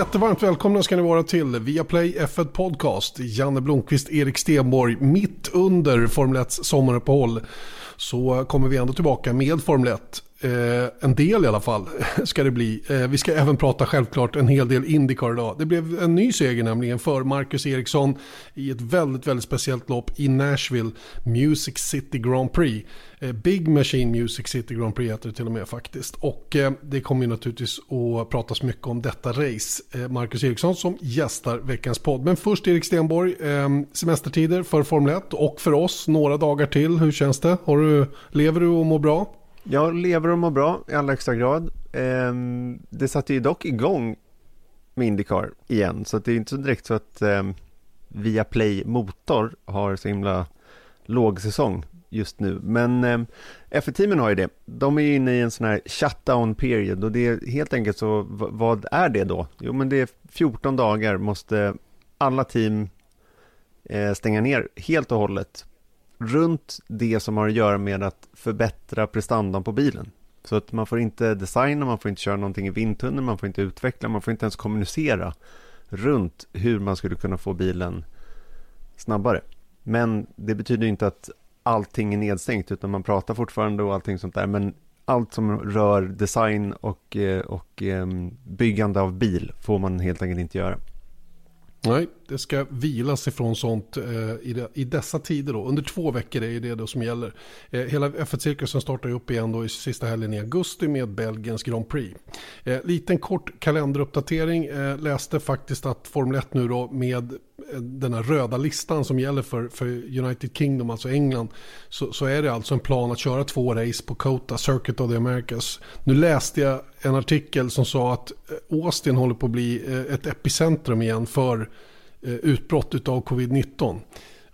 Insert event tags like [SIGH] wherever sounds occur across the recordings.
Jättevarmt välkomna ska ni vara till Viaplay F1 Podcast. Janne Blomqvist, Erik Stenborg. Mitt under Formel 1 sommaruppehåll så kommer vi ändå tillbaka med Formel 1. Eh, en del i alla fall [LAUGHS] ska det bli. Eh, vi ska även prata självklart en hel del Indycar idag. Det blev en ny seger nämligen för Marcus Eriksson i ett väldigt, väldigt speciellt lopp i Nashville Music City Grand Prix. Eh, Big Machine Music City Grand Prix heter det till och med faktiskt. Och eh, det kommer ju naturligtvis att pratas mycket om detta race. Eh, Marcus Eriksson som gästar veckans podd. Men först Erik Stenborg, eh, semestertider för Formel 1 och för oss några dagar till. Hur känns det? Har du, lever du och mår bra? Jag lever och mår bra i allra högsta grad. Ehm, det satte ju dock igång med Indycar igen, så det är inte så direkt så att ehm, Viaplay Motor har så himla låg säsong just nu. Men eh, F1-teamen har ju det. De är ju inne i en sån här shutdown period och det är helt enkelt så, vad är det då? Jo, men det är 14 dagar måste alla team eh, stänga ner helt och hållet runt det som har att göra med att förbättra prestandan på bilen. Så att man får inte designa, man får inte köra någonting i vindtunneln, man får inte utveckla, man får inte ens kommunicera runt hur man skulle kunna få bilen snabbare. Men det betyder inte att allting är nedstängt utan man pratar fortfarande och allting sånt där. Men allt som rör design och, eh, och ehm, byggande av bil får man helt enkelt inte göra. Nej, det ska vilas ifrån sånt eh, i, de, i, dessa tider då. Under två veckor är det då som gäller. Eh, hela F1-cirkusen startar ju upp igen då i sista helgen i augusti med Belgiens Grand Prix. Eh, liten kort kalenderuppdatering. Eh, läste faktiskt att Formel 1 nu då med eh, den här röda listan som gäller för, för United Kingdom, alltså England, så, så, är det alltså en plan att köra två race på Kota, Circuit of the Americas. Nu läste jag en artikel som sa att eh, Austin håller på att bli eh, ett epicentrum igen för Eh, utbrott av covid-19.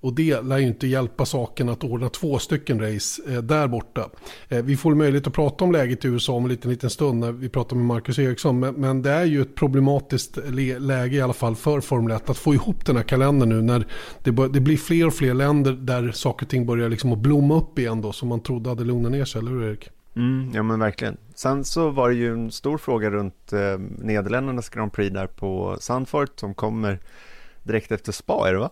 Och det lär ju inte hjälpa saken att ordna två stycken race eh, där borta. Eh, vi får möjlighet att prata om läget i USA om en liten, liten stund när vi pratar med Marcus Eriksson. Men, det är ju ett problematiskt läge i alla fall för Formel 1 att få ihop den här kalendern nu när det, det, blir fler och fler länder där saker och ting börjar liksom att blomma upp igen då som man trodde hade lugnat ner sig, eller hur Erik? Mm, ja men verkligen. Sen så var det ju en stor fråga runt eh, Nederländernas Grand Prix där på Sandfort som kommer direkt efter spa är det va?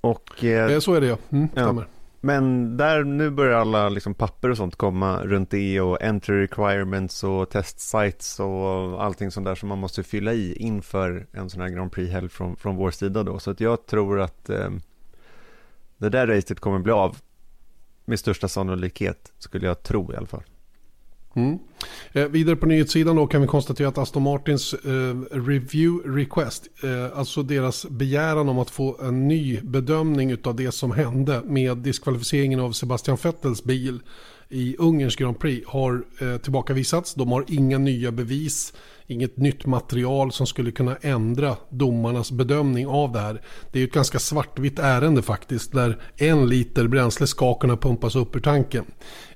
Och, eh, så är det ja, mm, ja. Men där nu börjar alla liksom papper och sånt komma runt det och entry requirements och test sites och allting sånt där som man måste fylla i inför en sån här Grand Prix-helg från, från vår sida då. Så att jag tror att eh, det där racet kommer bli av med största sannolikhet skulle jag tro i alla fall. Mm. Eh, vidare på nyhetssidan då kan vi konstatera att Aston Martins eh, review request, eh, alltså deras begäran om att få en ny bedömning av det som hände med diskvalificeringen av Sebastian Vettels bil i Ungerns Grand Prix har eh, tillbakavisats. De har inga nya bevis inget nytt material som skulle kunna ändra domarnas bedömning av det här. Det är ju ett ganska svartvitt ärende faktiskt där en liter bränsle ska kunna pumpas upp ur tanken.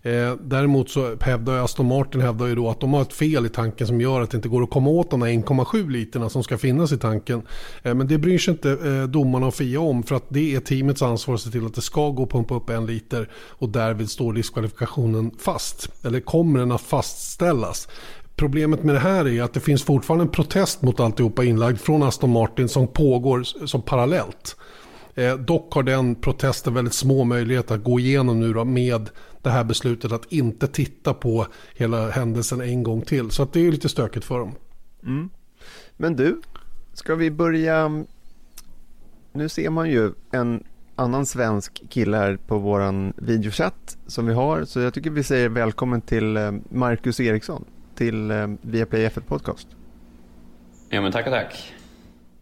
Eh, däremot så hävdar Aston Martin hävdar ju då att de har ett fel i tanken som gör att det inte går att komma åt de här 1,7 literna som ska finnas i tanken. Eh, men det bryr sig inte eh, domarna och FIA om för att det är teamets ansvar att se till att det ska gå att pumpa upp en liter och därvid står diskvalifikationen fast. Eller kommer den att fastställas. Problemet med det här är att det finns fortfarande en protest mot alltihopa inlagd från Aston Martin som pågår som parallellt. Eh, dock har den protesten väldigt små möjligheter att gå igenom nu då med det här beslutet att inte titta på hela händelsen en gång till. Så att det är lite stökigt för dem. Mm. Men du, ska vi börja... Mm, nu ser man ju en annan svensk kille här på våran videochatt som vi har. Så jag tycker vi säger välkommen till eh, Marcus Eriksson till eh, Viaplay F1 Podcast. Ja men tackar tack.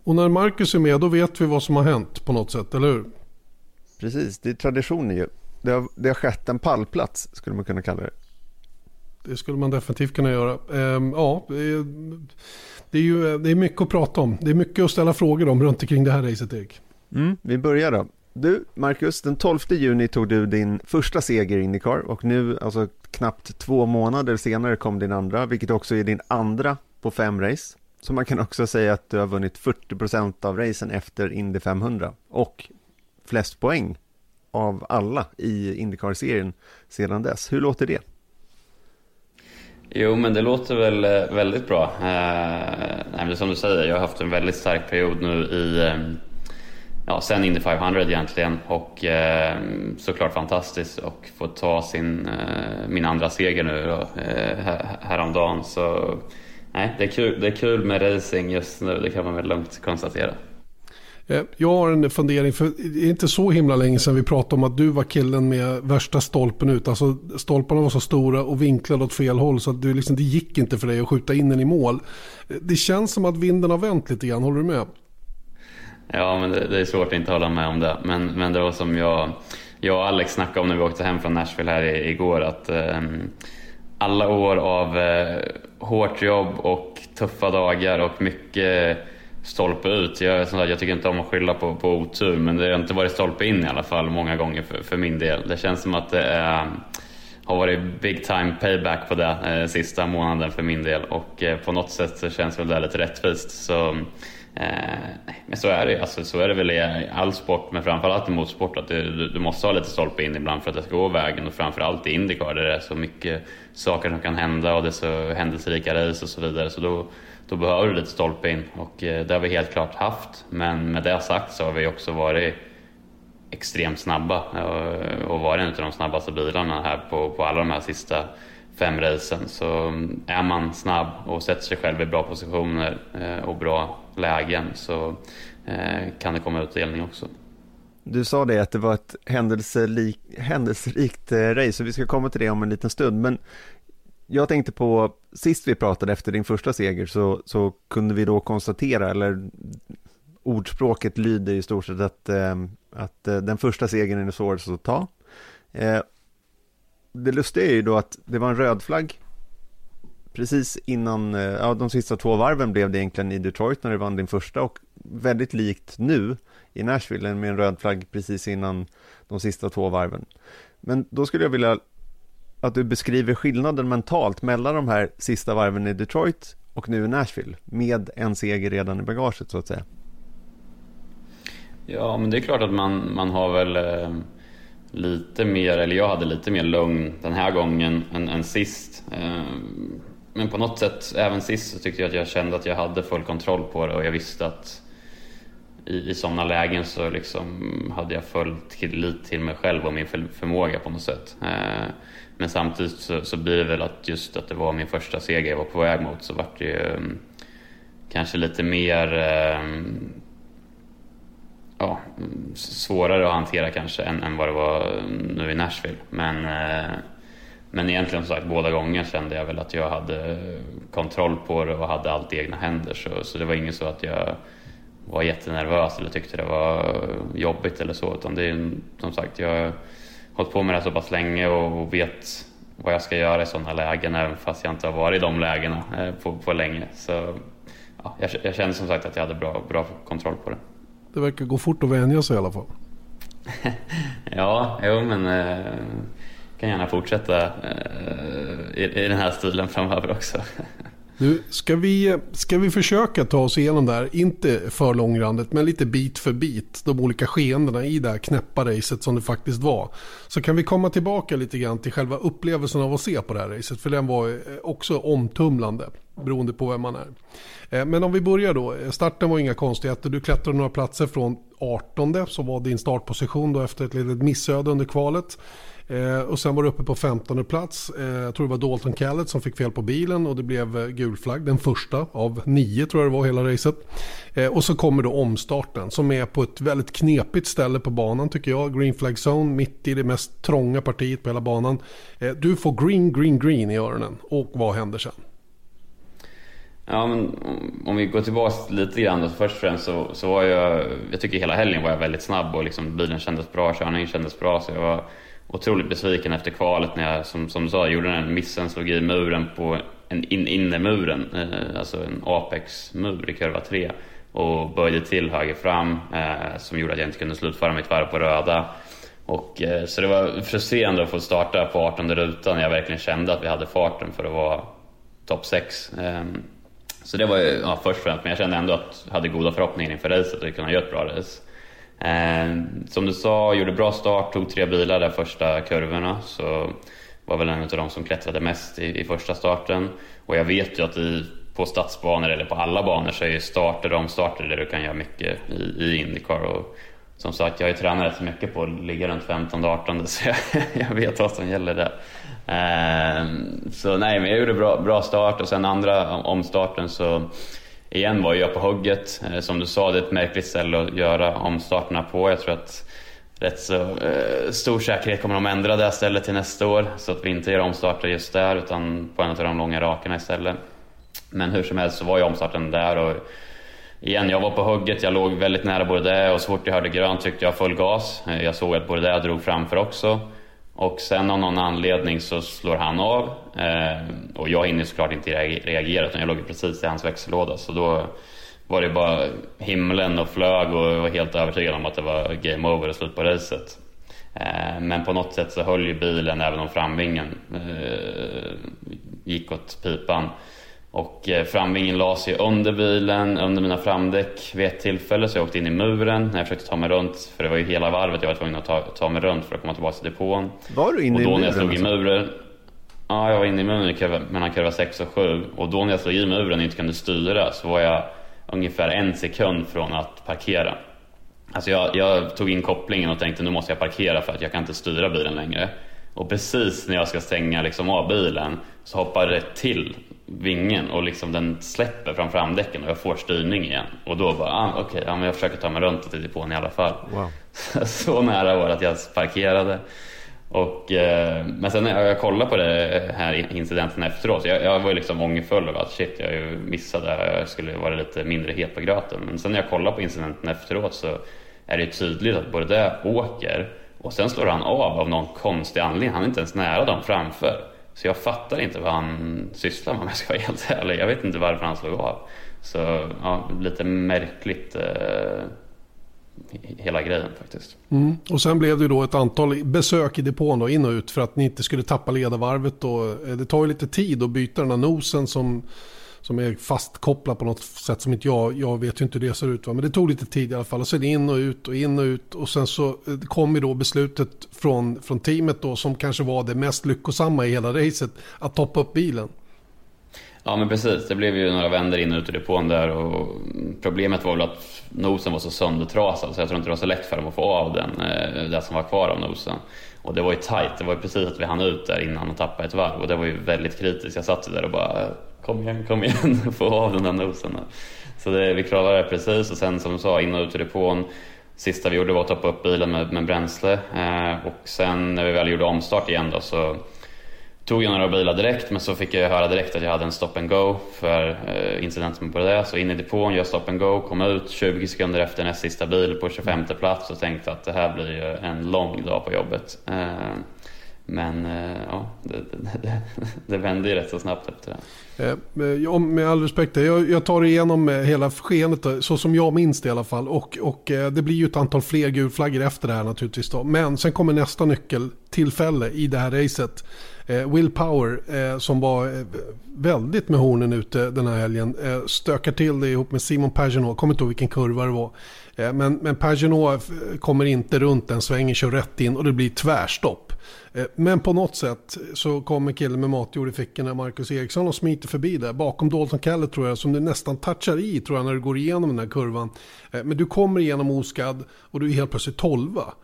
Och när Marcus är med då vet vi vad som har hänt på något sätt, eller hur? Precis, det är traditionen ju. Det har, det har skett en pallplats skulle man kunna kalla det. Det skulle man definitivt kunna göra. Ehm, ja, det är, det är, ju det är mycket att prata om. Det är mycket att ställa frågor om runt omkring det här racet Erik. Mm, vi börjar då. Du, Marcus, den 12 juni tog du din första seger i Indycar och nu, alltså knappt två månader senare kom din andra, vilket också är din andra på fem race. Så man kan också säga att du har vunnit 40% av racen efter Indy 500 och flest poäng av alla i Indycar-serien sedan dess. Hur låter det? Jo, men det låter väl eh, väldigt bra. Eh, som du säger, jag har haft en väldigt stark period nu i eh, ja, sen Indy 500 egentligen och eh, såklart fantastiskt att få ta sin, eh, min andra seger nu då, eh, häromdagen. Så nej, det är, kul, det är kul med racing just nu, det kan man väl lugnt konstatera. Eh, jag har en fundering, för det är inte så himla länge sedan vi pratade om att du var killen med värsta stolpen ut. Alltså stolparna var så stora och vinklade åt fel håll så att du liksom, det gick inte för dig att skjuta in den i mål. Eh, det känns som att vinden har vänt lite grann, håller du med? Ja, men det, det är svårt att inte hålla med om det. Men, men det var som jag, jag och Alex snackade om när vi åkte hem från Nashville här igår. Att eh, alla år av eh, hårt jobb och tuffa dagar och mycket stolpe ut. Jag, som jag tycker inte om att skylla på, på otur, men det har inte varit stolpe in i alla fall många gånger för, för min del. Det känns som att det är, har varit big time payback på det eh, sista månaden för min del och eh, på något sätt så känns väl det lite rättvist. Så, eh, men så är det alltså, så är det väl i all sport, men framförallt i motorsport att du, du, måste ha lite stolpe in ibland för att det ska gå vägen och framförallt i Indycar där det är så mycket saker som kan hända och det är så händelserika race och så vidare. Så då, då behöver du lite stolpe in och eh, det har vi helt klart haft. Men med det sagt så har vi också varit extremt snabba eh, och varit en av de snabbaste bilarna här på, på alla de här sista fem racen. Så mm, är man snabb och sätter sig själv i bra positioner eh, och bra lägen så eh, kan det komma utdelning också. Du sa det att det var ett händelserik, händelserikt eh, race så vi ska komma till det om en liten stund. Men jag tänkte på, sist vi pratade efter din första seger så, så kunde vi då konstatera, eller ordspråket lyder i stort sett att, eh, att den första segern är svårast att ta. Det lustiga är ju då att det var en röd flagg precis innan, eh, ja de sista två varven blev det egentligen i Detroit när du vann din första och väldigt likt nu i Nashville med en röd flagg precis innan de sista två varven. Men då skulle jag vilja att du beskriver skillnaden mentalt mellan de här sista varven i Detroit och nu i Nashville med en seger redan i bagaget så att säga. Ja, men det är klart att man, man har väl eh, lite mer, eller jag hade lite mer lugn den här gången än, än sist. Eh, men på något sätt, även sist så tyckte jag att jag kände att jag hade full kontroll på det och jag visste att i, i sådana lägen så liksom hade jag full tillit till mig själv och min förmåga på något sätt. Eh, men samtidigt så, så blir det väl att just att det var min första seger jag var på väg mot så vart det ju um, kanske lite mer um, ja, mm, svårare att hantera kanske än, än vad det var nu i Nashville. Men, eh, men egentligen som sagt båda gånger kände jag väl att jag hade kontroll på det och hade allt i egna händer. Så, så det var inget så att jag var jättenervös eller tyckte det var jobbigt eller så. Utan det är som sagt, jag hållit på med det så pass länge och vet vad jag ska göra i sådana lägen även fast jag inte har varit i de lägena eh, på, på länge. Så ja, jag, jag kände som sagt att jag hade bra, bra kontroll på det. Det verkar gå fort att vänja sig i alla fall. [LAUGHS] ja, jo men eh, kan gärna fortsätta eh, i, i den här stilen framöver också. [LAUGHS] Nu ska vi, ska vi försöka ta oss igenom det här, inte för långrandigt, men lite bit för bit, de olika skeendena i det här knäppa racet som det faktiskt var. Så kan vi komma tillbaka lite grann till själva upplevelsen av att se på det här racet, för den var eh, också omtumlande, beroende på vem man är. Eh, men om vi börjar då, eh, starten var inga konstigheter, du klättrade några platser från 18 som var din startposition då efter ett litet missöde under kvalet. Eh, och sen var det uppe på 15 plats. Eh, jag tror det var Dalton Callett som fick fel på bilen och det blev eh, gul flagg. Den första av nio tror jag det var hela racet. Eh, och så kommer då omstarten som är på ett väldigt knepigt ställe på banan tycker jag. Green flag zone mitt i det mest trånga partiet på hela banan. Eh, du får green, green, green i öronen. Och vad händer sen? Ja, men om vi går tillbaka lite grann då. Först och främst så, så var jag, jag tycker hela helgen var jag väldigt snabb och liksom bilen kändes bra, körningen kändes bra. Så jag var otroligt besviken efter kvalet när jag, som, som du sa, gjorde den missen, slog i muren på en in, innermuren, eh, alltså en Apex-mur i kurva 3 och böjde till höger fram eh, som gjorde att jag inte kunde slutföra mitt varv på röda. Och, eh, så det var frustrerande att få starta på 18 rutan när jag verkligen kände att vi hade farten för att vara topp 6. Eh, så det var ju ja, först och främst, men jag kände ändå att jag hade goda förhoppningar inför racet och kunna göra ett bra race. Eh, som du sa, gjorde bra start, tog tre bilar där första kurvorna. Så var väl en av de som klättrade mest i, i första starten. Och jag vet ju att i, på stadsbanor eller på alla banor så är ju starter och omstarter där du kan göra mycket i, i Indycar. Och som sagt, jag har ju tränat rätt mycket på att ligga runt 15-18 [LAUGHS] så jag, jag, vet vad som gäller där. Eh, så nej, men jag gjorde bra, bra start och sen andra omstarten så igen var jag på hugget. Eh, som du sa, det är ett märkligt ställe att göra omstarterna på. Jag tror att rätt så eh, stor säkerhet kommer de ändra det här stället till nästa år så att vi inte gör omstarter just där utan på en av de långa rakerna istället. Men hur som helst så var ju omstarten där och igen, jag var på hugget, jag låg väldigt nära både det och så fort jag hörde grönt tryckte jag full gas. Eh, jag såg att både det drog framför också. Och sen av någon anledning så slår han av eh, och jag hinner såklart inte reagera utan jag låg precis i hans växellåda så då var det bara himlen och flög och jag var helt övertygad om att det var game over och slut på racet. Eh, men på något sätt så höll ju bilen även om framvingen eh, gick åt pipan. Och eh, framvingen la sig under bilen, under mina framdäck vid ett tillfälle så jag åkte in i muren när jag försökte ta mig runt. För det var ju hela varvet jag var tvungen att ta, ta mig runt för att komma tillbaka till depån. Var du inne i muren? Och då när jag slog alltså? i muren Ja, jag var inne i muren mellan kurva 6 och 7 och då när jag slog i muren och inte kunde styra så var jag ungefär en sekund från att parkera. Alltså jag, jag, tog in kopplingen och tänkte nu måste jag parkera för att jag kan inte styra bilen längre. Och precis när jag ska stänga liksom av bilen så hoppar det till vingen och liksom den släpper från framdäcken och jag får styrning igen. Och då bara, ah, okej, okay, ja, jag försöker ta mig runt till depån i alla fall. Wow. [LAUGHS] så nära var att jag parkerade. Och, eh, men sen när jag kollade på det här incidenten efteråt, jag, jag var ju liksom ångerfull över att shit, jag missade, jag skulle vara lite mindre het på gröten. Men sen när jag kollade på incidenten efteråt så är det tydligt att både det åker och sen slår han av av någon konstig anledning. Han är inte ens nära dem framför. Så jag fattar inte vad han sysslar med om jag ska vara helt ärlig. Jag vet inte varför han slog av. Så ja, lite märkligt eh, hela grejen faktiskt. Mm. Och sen blev det då ett antal besök i depån då, in och ut för att ni inte skulle tappa ledarvarvet. Då. Eh, det tar ju lite tid att byta den här nosen som, som är fastkopplad på något sätt som inte jag, jag vet ju inte hur det ser ut. Va? Men det tog lite tid i alla fall. Och sen in och ut och in och ut. Och sen så eh, kom ju då beslutet från, från teamet då som kanske var det mest lyckosamma i hela racet. Att toppa upp bilen. Ja men precis, det blev ju några vänder in och ut ur depån där och problemet var väl att nosen var så söndertrasad så jag tror inte det var så lätt för dem att få av den, eh, det som var kvar av nosen. Och det var ju tight, det var ju precis att vi hann ut där innan och tappade ett varv och det var ju väldigt kritiskt. Jag satt ju där och bara kom igen, kom igen, [LAUGHS] få av den där nosen. Så det, vi klarade det precis och sen som du sa, in och ut ur depån. Sista vi gjorde var att tappa upp bilen med, med bränsle eh, och sen när vi väl gjorde omstart igen då så tog jag några bilar direkt men så fick jag höra direkt att jag hade en stop and go för eh, incidenten på det. Så in i depån, gör stop and go, kom ut 20 sekunder efter näst sista bil på 25 plats och tänkte att det här blir ju en lång dag på jobbet. Eh, men eh, ja, det, det, det, [LAUGHS] det vände ju rätt så snabbt efter det. Ja, med all respekt, jag, jag tar igenom hela skeendet så som jag minns det i alla fall. Och, och det blir ju ett antal fler gulflaggor efter det här naturligtvis. Då. Men sen kommer nästa nyckeltillfälle i det här racet. Eh, Will Power eh, som var eh, väldigt med hornen ute den här helgen eh, stökar till det ihop med Simon Pagenaud. Kommer inte ihåg vilken kurva det var. Eh, men, men Pagenaud eh, kommer inte runt den svängen, kör rätt in och det blir tvärstopp. Eh, men på något sätt så kommer killen med matjord i fickorna, Marcus Eriksson, och smiter förbi där. Bakom Dalton Kellett tror jag, som du nästan touchar i tror jag när du går igenom den här kurvan. Eh, men du kommer igenom oskadd och du är helt plötsligt tolva.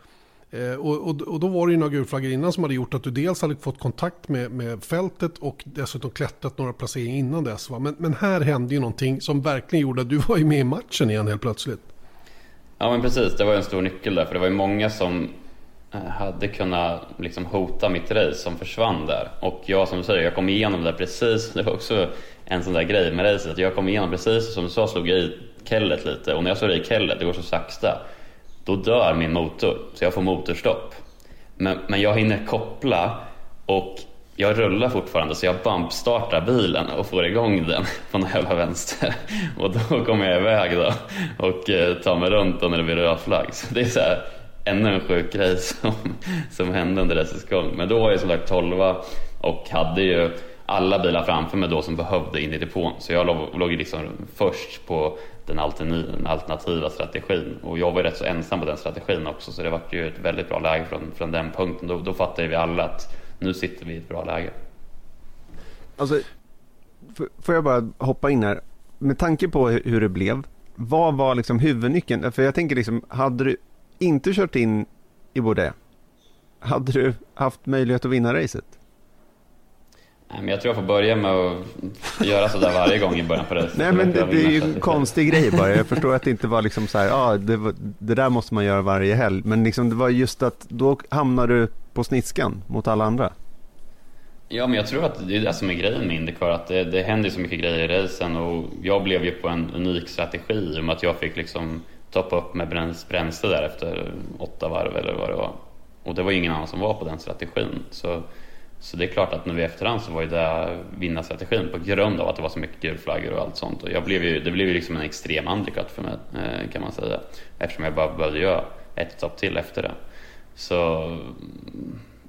Eh, och, och, och, då var det ju några gulflaggor innan som hade gjort att du dels hade fått kontakt med, med fältet och dessutom klättrat några placeringar innan dess. Va? Men, men här hände ju någonting som verkligen gjorde att du var ju med i matchen igen helt plötsligt. Ja men precis, det var en stor nyckel där. För det var ju många som eh, hade kunnat liksom hota mitt race som försvann där. Och jag som du säger, jag kom igenom det precis. [LAUGHS] Det var också en sån där grej med racet. Jag kom igenom precis som du sa, slog jag i kellet lite. Och när jag slår i kellet, det går så sakta då dör min motor, så jag får motorstopp. Men, men jag hinner koppla och jag rullar fortfarande så jag bumpstartar bilen och får igång den på någon jävla vänster. Och då kommer jag iväg då och eh, tar mig runt då när det blir röd flagg. Så det är så här, ännu en sjuk grej [LAUGHS] som, som hände under resans gång. Men då var jag som sagt 12 och hade ju alla bilar framför mig då som behövde in i depån. Så jag låg, låg liksom först på den alternativa strategin. Och jag var rätt så ensam på den strategin också så det var ju ett väldigt bra läge från, från den punkten. Då, då fattade vi alla att nu sitter vi i ett bra läge. Alltså, får jag bara hoppa in här? Med tanke på hur det blev, vad var liksom huvudnyckeln? För jag tänker liksom, hade du inte kört in i Bordeaux, hade du haft möjlighet att vinna racet? Men jag tror jag får börja med att göra sådär varje gång i början på racet. Nej men det, det är ju en konstig grej bara. Jag förstår att det inte var liksom så här, ja det, det, där måste man göra varje helg. Men liksom det var just att då hamnar du på sniskan mot alla andra. Ja, men jag tror att det är det som är grejen med Indycar, att det, det händer så mycket grejer i racen och jag blev ju på en unik strategi i och med att jag fick liksom toppa upp med bränsle där efter åtta varv eller vad det var. Och det var ju ingen annan som var på den strategin. Så, så det är klart att nu i efterhand så var ju det vinnarstrategin på grund av att det var så mycket gulflaggor och allt sånt. Och jag blev ju, det blev ju liksom en extrem undercut för mig eh, kan man säga. Eftersom jag bara behövde göra ett stopp till efter det. Så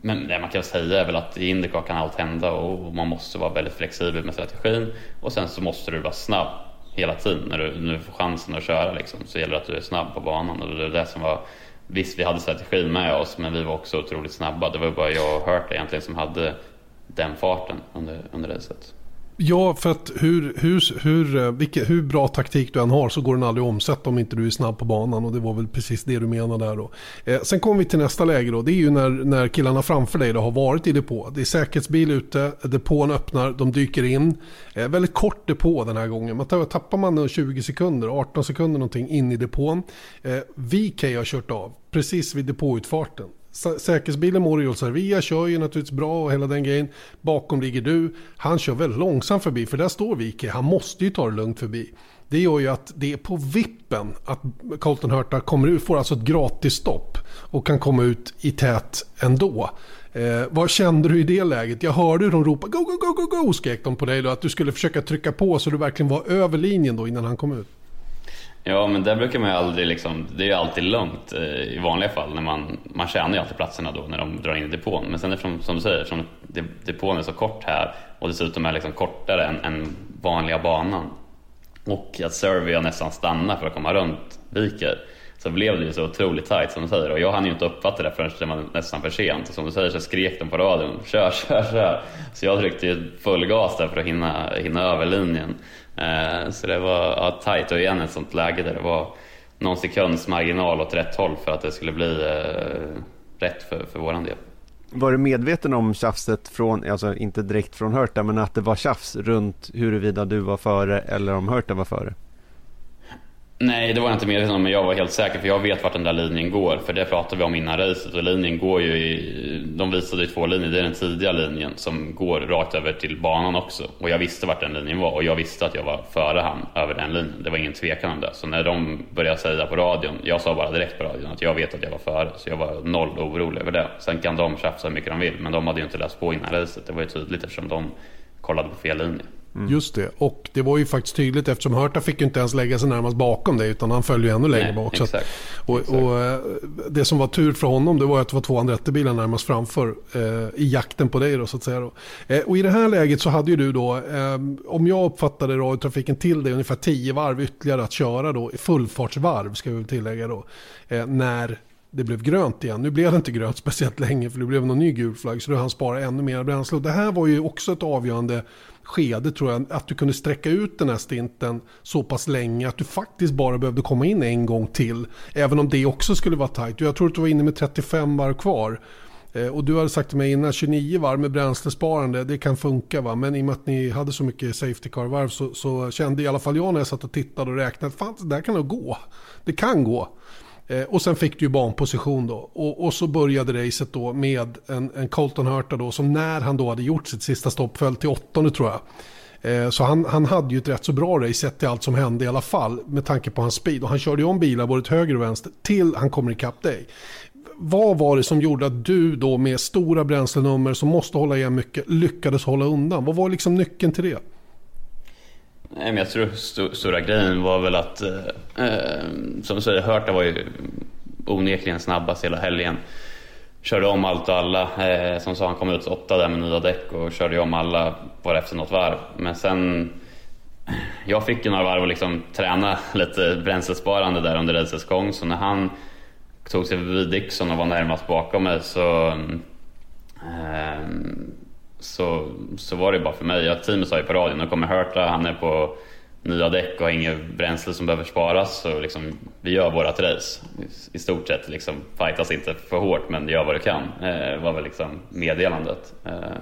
men det man kan säga är väl att i Indycar kan allt hända och man måste vara väldigt flexibel med strategin och sen så måste du vara snabb hela tiden när du, när du får chansen att köra liksom, så gäller det att du är snabb på banan och det är det som var Visst, vi hade strategin med oss men vi var också otroligt snabba. Det var bara jag och Hurt egentligen som hade den farten under, under racet. Ja, för att hur, hur, hur, eh, vilka, hur bra taktik du än har så går den aldrig att omsätta om inte du är snabb på banan. Och det var väl precis det du menade där då. Eh, sen kommer vi till nästa läge då. Det är ju när, när killarna framför dig då har varit i depå. Det är säkerhetsbil ute, depån öppnar, de dyker in. Eh, väldigt kort depå den här gången. Man tar, tappar man 20 sekunder, 18 sekunder någonting in i depån. Eh, VK har kört av precis vid depåutfarten. Säkerhetsbilen Moriol Servia kör ju naturligtvis bra och hela den grejen. Bakom ligger du. Han kör väldigt långsamt förbi för där står Vike. Han måste ju ta det lugnt förbi. Det gör ju att det är på vippen att Colton Hurta kommer ut, får alltså ett gratis stopp och kan komma ut i tät ändå. Eh, vad kände du i det läget? Jag hörde hur de ropade go, go, go, go, go, skrek de på dig då. Att du skulle försöka trycka på så du verkligen var över linjen då innan han kom ut. Ja, men där brukar man ju aldrig liksom, det är ju alltid lugnt eh, i vanliga fall. När man, man tjänar ju alltid platserna då när de drar in i depån. Men sen eftersom, som du säger, eftersom depån är så kort här och dessutom är liksom kortare än, än vanliga banan och att Servia nästan stannar för att komma runt Viker så blev det ju så otroligt tight som du säger och jag hann ju inte uppfatta det förrän det var nästan för sent. Och som du säger så skrek de på radion kör, kör, kör. Så jag tryckte ju full gas där för att hinna, hinna över linjen. Eh, så det var ja, tight och igen ett sånt läge där det var någon sekunds marginal åt rätt håll för att det skulle bli eh, rätt för, för våran del. Var du medveten om tjafset från, alltså inte direkt från Hörta, men att det var tjafs runt huruvida du var före eller om Hörta var före? Nej, det var jag inte medveten om, men jag var helt säker för jag vet vart den där linjen går. För det pratade vi om innan racet och linjen går ju i, de visade ju två linjer. Det är den tidiga linjen som går rakt över till banan också. Och jag visste vart den linjen var och jag visste att jag var före han över den linjen. Det var ingen tvekan om det. Så när de började säga på radion, jag sa bara direkt på radion att jag vet att jag var före. Så jag var noll orolig över det. Sen kan de tjafsa hur mycket de vill, men de hade ju inte läst på innan racet. Det var ju tydligt eftersom de kollade på fel linje. Mm. Just det, och det var ju faktiskt tydligt eftersom Hörta fick ju inte ens lägga sig närmast bakom dig utan han följde ju ännu längre bak. Exakt, och, exakt. och, eh, det som var tur för honom det var att det var två andra bilar närmast framför eh, i jakten på dig då så att säga. Eh, och i det här läget så hade ju du då, eh, om jag uppfattade radiotrafiken till det, ungefär tio varv ytterligare att köra då, fullfartsvarv ska vi tillägga då, eh, när det blev grönt igen. Nu blev det inte grönt [LAUGHS] speciellt länge för det blev någon ny gul flagg så då han spara ännu mer bränsle. Och det här var ju också ett avgörande skede tror jag. Att du kunde sträcka ut den här stinten så pass länge att du faktiskt bara behövde komma in en gång till. Även om det också skulle vara tajt. Jag tror att du var inne med 35 varv kvar. Eh, och du hade sagt till mig innan 29 varv med bränslesparande, det kan funka va. Men i och med att ni hade så mycket Safety Car-varv så, så, kände i alla fall jag när jag satt och tittade och räknade att det där kan nog gå. Det kan gå. Eh, och sen fick du ju banposition då. Och, och, så började racet då med en, en Colton Hurta då som när han då hade gjort sitt sista stopp föll till åttonde tror jag. Eh, så han, han hade ju ett rätt så bra race sett till allt som hände i alla fall med tanke på hans speed. Och han körde ju om bilar både till höger och vänster till han kommer ikapp dig. Vad var det som gjorde att du då med stora bränslenummer som måste hålla igen mycket lyckades hålla undan? Vad var liksom nyckeln till det? Nej, men jag tror st stora grejen var väl att, eh, ehm, som du säger, Hörta var ju onekligen snabbast hela helgen. Körde om allt och alla. Eh, som sa, han kom ut åtta där med nya däck och körde om alla bara efter något varv. Men sen, jag fick ju några varv och liksom träna [LAUGHS] lite bränslesparande där under racets gång. Så när han tog sig förbi Dixon och var närmast bakom mig så eh, så, så var det bara för mig. Jag teamet sa ju på radion, nu kommer Hurta, han är på nya däck och har inget bränsle som behöver sparas. Så liksom, vi gör vårat race. I stort sett liksom, fightas inte för hårt men gör vad du kan. Eh, var väl liksom meddelandet. Eh,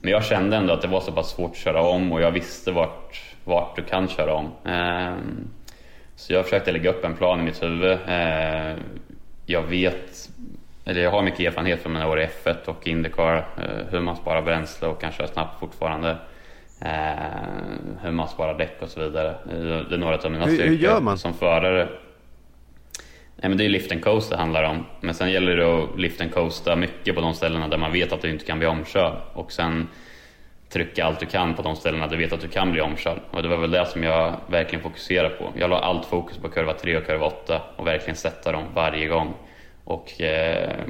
men jag kände ändå att det var så pass svårt att köra om och jag visste vart, vart du kan köra om. Eh, så jag försökte lägga upp en plan i mitt huvud. Eh, jag vet, eller jag har mycket erfarenhet från mina år i F1 och Indycar. Eh, hur man sparar bränsle och kan köra snabbt fortfarande. Eh, hur man sparar däck och så vidare. Det är några av mina hur, styrkor hur gör man? som förare. Nej, men det är lift and coast det handlar om. Men sen gäller det att lift and coasta mycket på de ställena där man vet att du inte kan bli omkörd. Och sen trycka allt du kan på de ställena där du vet att du kan bli omkörd. Och det var väl det som jag verkligen fokuserade på. Jag la allt fokus på kurva 3 och kurva 8 och verkligen sätta dem varje gång. Och eh,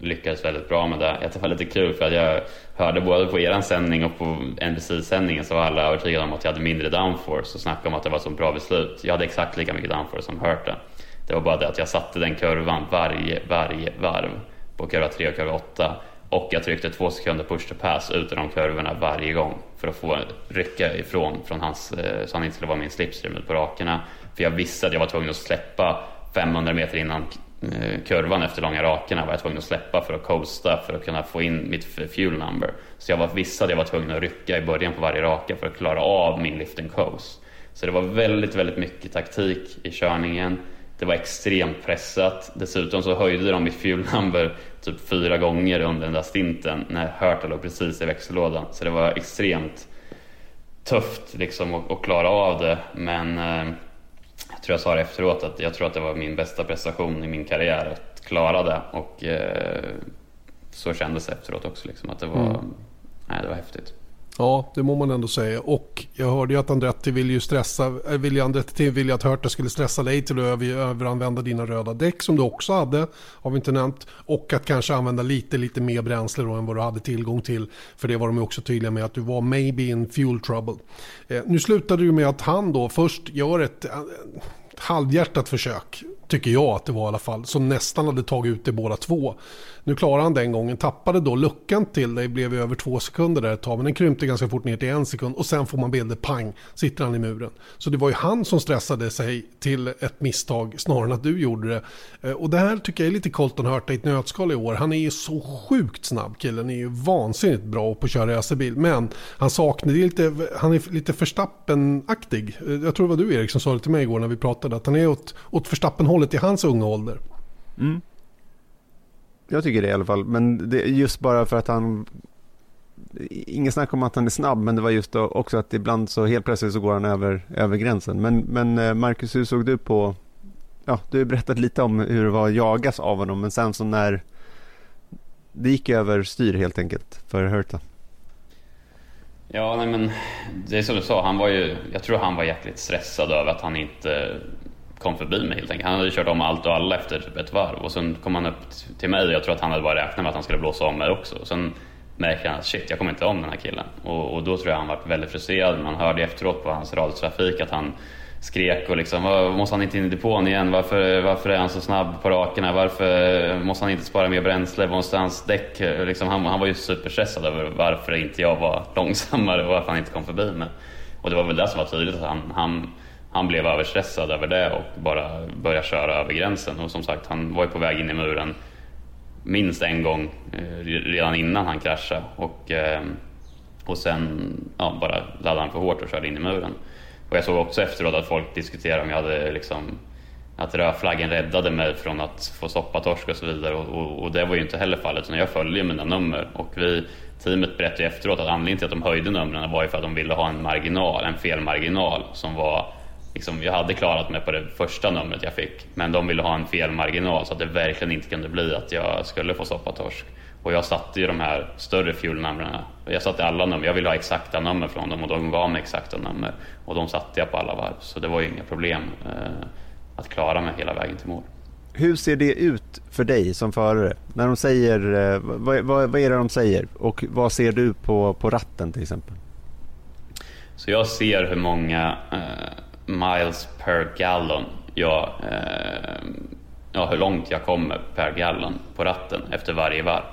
lyckades väldigt bra med det. Det var lite kul för att jag hörde både på er sändning och på NBC-sändningen så var alla övertygade om att jag hade mindre downforce och snackade om att det var ett så bra beslut. Jag hade exakt lika mycket downforce som Hurt det. var bara det att jag satte den kurvan varje, varje varv på kurva 3 och kurva 8 och jag tryckte två sekunder push to pass ut ur de kurvorna varje gång för att få rycka ifrån från hans, eh, så han inte skulle vara min slipstream ut på rakerna. För jag visste att jag var tvungen att släppa 500 meter innan Eh, kurvan efter långa rakerna var jag tvungen att släppa för att coasta för att kunna få in mitt fuel number. Så jag var, visste att jag var tvungen att rycka i början på varje raka för att klara av min lift and coast. Så det var väldigt, väldigt mycket taktik i körningen. Det var extremt pressat. Dessutom så höjde de mitt fuel number typ fyra gånger under den där stinten när Hurta låg precis i växellådan. Så det var extremt tufft liksom att, att klara av det. Men eh, tror jag sa det efteråt att jag tror att det var min bästa prestation i min karriär att klara det och eh, så kändes det efteråt också liksom att det var, mm. nej, det var häftigt. Ja, det må man ändå säga. Och jag hörde ju att Andretti ville ju stressa, eh, vill Andretti ville att Hurta skulle stressa dig till att överanvända dina röda däck som du också hade, har vi inte nämnt. Och att kanske använda lite, lite mer bränsle då än vad du hade tillgång till. För det var de också tydliga med att du var maybe in fuel trouble. Eh, nu slutade det ju med att han då först gör ett, eh, ett halvhjärtat försök tycker jag att det var i alla fall, som nästan hade tagit ut det båda två. Nu klarade han den gången, tappade då luckan till dig, blev över två sekunder där ett tag, men den krympte ganska fort ner till en sekund och sen får man bilder, pang, sitter han i muren. Så det var ju han som stressade sig till ett misstag snarare än att du gjorde det. Eh, och det här tycker jag är lite Colton Hurta i ett nötskal i år. Han är ju så sjukt snabb killen, är ju vansinnigt bra på att köra racerbil, men han saknar, lite, han är lite Verstappen-aktig. Eh, jag tror det var du Erik som sa det till mig igår när vi pratade, att han är åt, åt Verstappen-hållet i hans unga ålder. Mm. Jag tycker det i alla fall, men det är just bara för att han Ingen snack om att han är snabb, men det var just också att ibland så helt plötsligt så går han över, över gränsen. Men, men eh, Marcus, hur såg du på, ja, du har berättat lite om hur det var att jagas av honom, men sen så när det gick över styr helt enkelt för Hurta. Ja, nej men det är som du sa, han var ju, jag tror han var jäkligt stressad över att han inte kom förbi mig helt enkelt. Han hade kört om allt och alla efter typ ett varv och sen kom han upp till mig och jag tror att han hade bara räknat med att han skulle blåsa om mig också. Och sen märkte han att shit, jag kommer inte om den här killen. Och, och då tror jag han var väldigt frustrerad. Man hörde efteråt på hans radiotrafik att han skrek och liksom, måste han inte in i depån igen? Varför, varför är han så snabb på rakerna? Varför måste han inte spara mer bränsle? Måste hans däck? Liksom, han, han var ju superstressad över varför inte jag var långsammare och varför han inte kom förbi mig. Och det var väl det som var tydligt, att han, han han blev överstressad över det och bara började köra över gränsen. Och som sagt, han var ju på väg in i muren minst en gång eh, redan innan han kraschade. Och, eh, och sen ja, bara laddade han för hårt och körde in i muren. Och jag såg också efteråt att folk diskuterade om jag hade liksom att rödflaggen räddade mig från att få soppatorsk och så vidare och, och, och, det var ju inte heller fallet utan jag följde mina nummer och vi, teamet berättade efteråt att anledningen till att de höjde numren var ju för att de ville ha en marginal, en felmarginal som var liksom, jag hade klarat mig på det första numret jag fick. Men de ville ha en felmarginal så att det verkligen inte kunde bli att jag skulle få soppatorsk. Och jag satte ju de här större fuelnumren. Jag satte alla nummer. Jag ville ha exakta nummer från dem och de gav mig exakta nummer. Och de satte jag på alla varv. Så det var ju inga problem eh, att klara mig hela vägen till mål. Hur ser det ut för dig som förare? När de säger, eh, vad, vad, vad är det de säger? Och vad ser du på, på ratten till exempel? Så jag ser hur många eh, miles per gallon jag, eh, ja, hur långt jag kommer per gallon på ratten efter varje varv.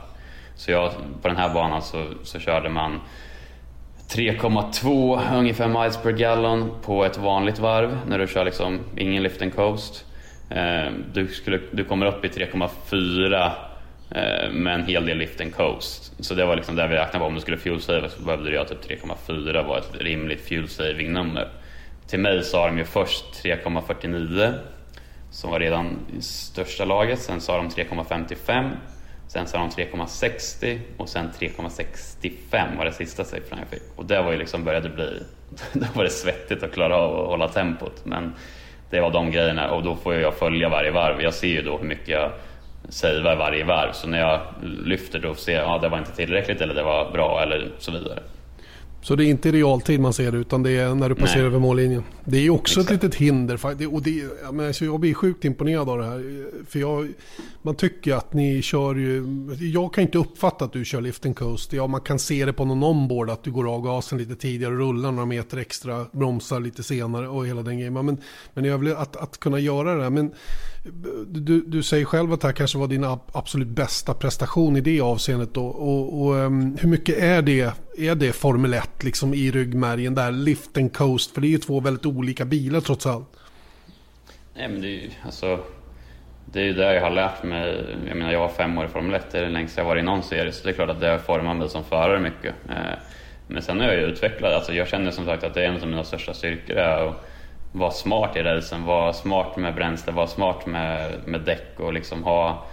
Så jag, på den här banan så, så körde man 3,2 ungefär miles per gallon på ett vanligt varv när du kör liksom ingen lift and coast. Eh, du, skulle, du kommer upp i 3,4 eh, med en hel del lift and coast. Så det var liksom där vi räknade på om du skulle fuel save så behövde du göra typ 3,4 var ett rimligt fuel saving nummer. Till mig sa de ju först 3,49 som var redan i största laget. Sen sa de 3,55 Sen sa de 3,60 och sen 3,65 var det sista siffran jag fick. Och det var ju liksom började bli, [LAUGHS] då var det svettigt att klara av att hålla tempot. Men det var de grejerna och då får jag följa varje varv. Jag ser ju då hur mycket jag savear varje varv. Så när jag lyfter då ser jag att ja, det var inte tillräckligt eller det var bra eller så vidare. Så det är inte i realtid man ser det utan det är när du passerar Nej. över mållinjen. Det är också Exakt. ett litet hinder. Och det, jag, menar, jag blir sjukt imponerad av det här. För jag, man tycker att ni kör ju... Jag kan inte uppfatta att du kör lift and coast. Ja, man kan se det på någon onboard att du går av gasen lite tidigare och rullar några meter extra, bromsar lite senare och hela den grejen. Men, men jag vill att, att kunna göra det här. Men du, du säger själv att det här kanske var din absolut bästa prestation i det avseendet. Då. Och, och um, hur mycket är det, är det Formel 1 liksom i ryggmärgen där, lift and coast? För det är ju två väldigt olika bilar trots allt. Nej men det är ju alltså, det är ju det jag har lärt mig. Jag menar jag var fem år i Formel 1, det är det längsta jag varit i någon serie. Så det är klart att det har format mig som förare mycket. Eh, men sen har jag ju utvecklat, alltså jag känner som sagt att det är en av mina största styrkor. Och, vara smart i racen, vara smart med bränsle, vara smart med, med däck och liksom ha,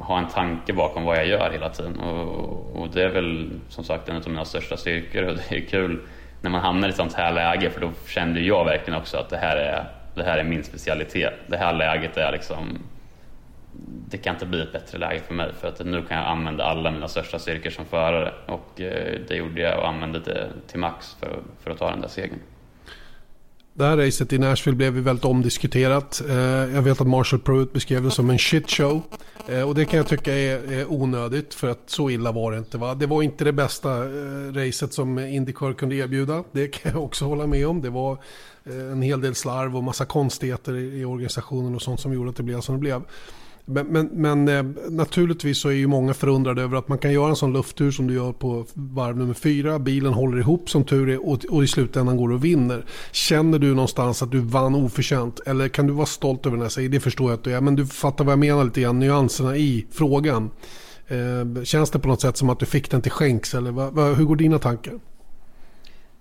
ha en tanke bakom vad jag gör hela tiden. Och, och det är väl som sagt en av mina största styrkor och det är kul när man hamnar i ett sånt här läge för då kände jag verkligen också att det här är, det här är min specialitet. Det här läget är liksom det kan inte bli ett bättre läge för mig för att nu kan jag använda alla mina största styrkor som förare och eh, det gjorde jag och använde det till max för, för att ta den där segern. Det här racet i Nashville blev ju väldigt omdiskuterat. Eh, jag vet att Marshall Pruitt beskrev det som en shit show. Eh, och det kan jag tycka är onödigt för att så illa var det inte. Va? Det var inte det bästa eh, racet som Indycar kunde erbjuda. Det kan jag också hålla med om. Det var en hel del slarv och massa konstigheter i organisationen och sånt som gjorde att det blev som det blev. Men, men, men eh, naturligtvis så är ju många förundrade över att man kan göra en sån lufttur som du gör på varv nummer fyra. Bilen håller ihop som tur är och, och i slutändan går du och vinner. Känner du någonstans att du vann oförtjänt? Eller kan du vara stolt över den här segern? Det förstår jag att du är. Men du fattar vad jag menar lite grann, nyanserna i frågan. Eh, känns det på något sätt som att du fick den till skänks? Eller vad, vad, hur går dina tankar?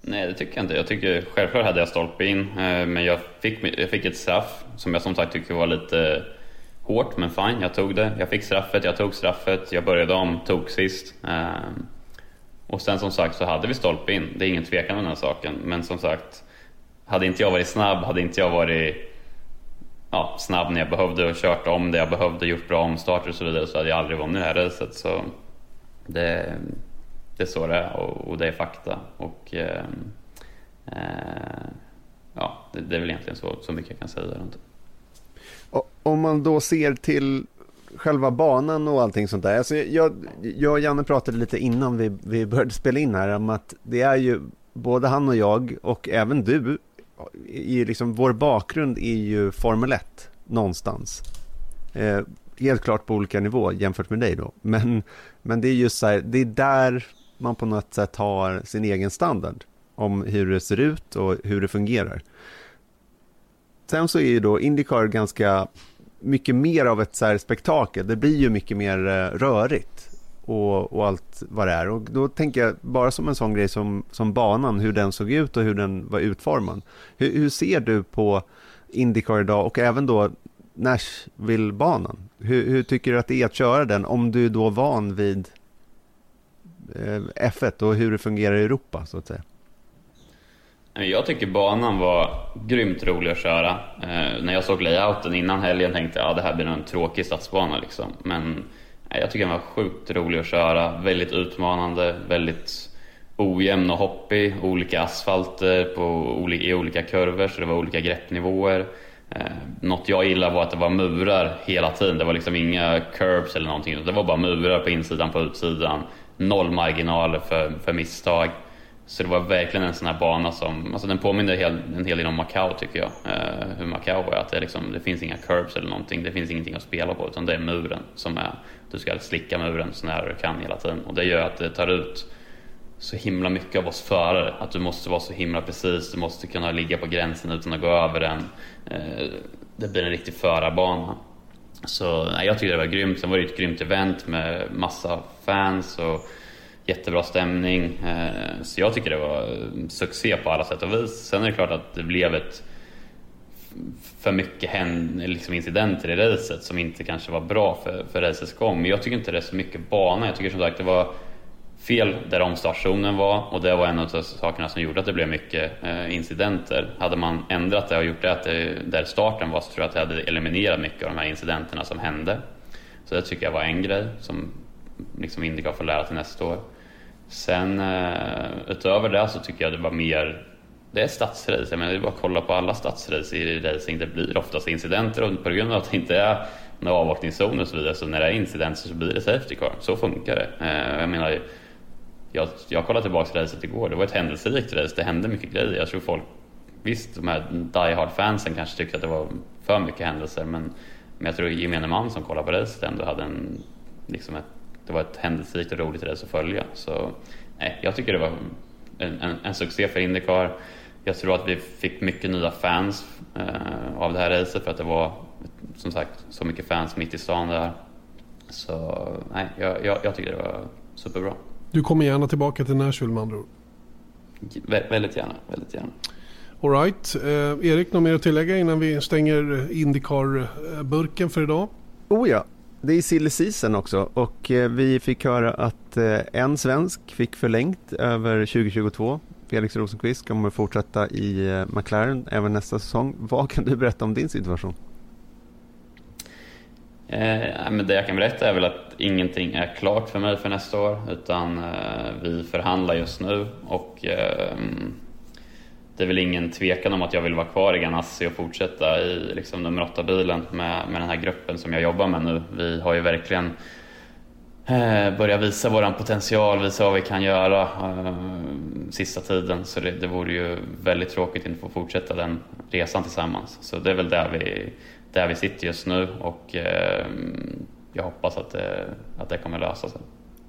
Nej, det tycker jag inte. Jag tycker självklart hade jag stolpe in, eh, men jag fick, jag fick ett straff som jag som sagt tycker var lite hårt, men fine, jag tog det. Jag fick straffet, jag tog straffet, jag började om, tog sist. Ehm, och sen som sagt så hade vi stolpe in, det är ingen tvekan om den här saken. Men som sagt, hade inte jag varit snabb, hade inte jag varit ja, snabb när jag behövde och kört om det jag behövde, gjort bra omstarter och så vidare så hade jag aldrig vunnit det här racet. Så det, det är så det är och, och det är fakta. Och, eh, eh, ja, det, det, är väl egentligen så, så mycket jag kan säga runt det. Om man då ser till själva banan och allting sånt där. Alltså jag, jag och Janne pratade lite innan vi, vi började spela in här om att det är ju både han och jag och även du, i liksom, vår bakgrund är ju Formel 1 någonstans. Eh, helt klart på olika nivå jämfört med dig då. Men, men det är just så här, det är där man på något sätt har sin egen standard om hur det ser ut och hur det fungerar. Sen så är ju då Indycar ganska mycket mer av ett så här spektakel. Det blir ju mycket mer eh, rörigt och, och, allt vad det är. Och då tänker jag bara som en sån grej som, som banan, hur den såg ut och hur den var utformad. Hur, hur ser du på Indycar idag och även då Nashville-banan? Hur, hur, tycker du att det är att köra den om du är då van vid eh, F1 och hur det fungerar i Europa så att säga? Jag tycker banan var grymt rolig att köra. Eh, när jag såg layouten innan helgen tänkte jag att det här blir nog en tråkig stadsbana. Liksom. Men eh, jag tycker den var sjukt rolig att köra. Väldigt utmanande, väldigt ojämn och hoppig. Olika asfalter på, i olika kurvor, så det var olika greppnivåer. Eh, något jag gillade var att det var murar hela tiden. Det var liksom inga curbs eller någonting. Det var bara murar på insidan, på utsidan. Noll marginaler för, för misstag. Så det var verkligen en sån här bana som, alltså den påminner en hel del om Macau tycker jag. Eh, hur Macau är, att det, liksom, det finns inga curbs eller någonting, det finns ingenting att spela på utan det är muren som är, du ska slicka muren så nära du kan hela tiden. Och det gör att det tar ut så himla mycket av oss förare. Att du måste vara så himla precis, du måste kunna ligga på gränsen utan att gå över den. Eh, det blir en riktig förarbana. Så nej, jag tyckte det var grymt. Sen var det ett grymt event med massa fans och jättebra stämning. Eh, så jag tycker det var succé på alla sätt och vis. Sen är det klart att det blev ett för mycket liksom incidenter i racet som inte kanske var bra för, för racets gång. Men jag tycker inte det är så mycket bana. Jag tycker som sagt det var fel där omstartzonen var och det var en av sakerna som gjorde att det blev mycket eh, incidenter. Hade man ändrat det och gjort det, att det där starten var så tror jag att det hade eliminerat mycket av de här incidenterna som hände. Så det tycker jag var en grej som liksom Indycar får lära till nästa år. Sen eh, utöver det så tycker jag det var mer det är stadsrace, jag menar det är bara att kolla på alla stadsrace i racing. Det blir oftast incidenter och på grund av att det inte är några avåkningszoner och så vidare så när det är incidenter så blir det safety car. Så funkar det. Eh, jag menar jag, jag kollade tillbaka racet igår, det var ett händelserikt race, det hände mycket grejer. Jag tror folk, visst de här die hard fansen kanske tyckte att det var för mycket händelser men, men jag tror gemene man som kollar på racet ändå hade en, liksom ett, det var ett händelserikt och roligt race att följa. Så nej, jag tycker det var en, en, en succé för Indycar. Jag tror att vi fick mycket nya fans eh, av det här racet för att det var som sagt så mycket fans mitt i stan där. Så nej, jag, jag, jag tycker det var superbra. Du kommer gärna tillbaka till Nashville med andra ord? Vä väldigt gärna. Väldigt gärna. Alright. Eh, Erik, något mer att tillägga innan vi stänger Indycar-burken för idag? Oh ja, det är silly season också och eh, vi fick höra att eh, en svensk fick förlängt över 2022. Felix Rosenqvist kommer fortsätta i eh, McLaren även nästa säsong. Vad kan du berätta om din situation? Eh, men det jag kan berätta är väl att ingenting är klart för mig för nästa år utan eh, vi förhandlar just nu och eh, det är väl ingen tvekan om att jag vill vara kvar i Ganassi och fortsätta i liksom, nummer 8-bilen med, med den här gruppen som jag jobbar med nu. Vi har ju verkligen eh, börjat visa vår potential, visa vad vi kan göra eh, sista tiden. Så det, det vore ju väldigt tråkigt att inte få fortsätta den resan tillsammans. Så det är väl där vi där vi sitter just nu och eh, jag hoppas att det, att det kommer lösa sig.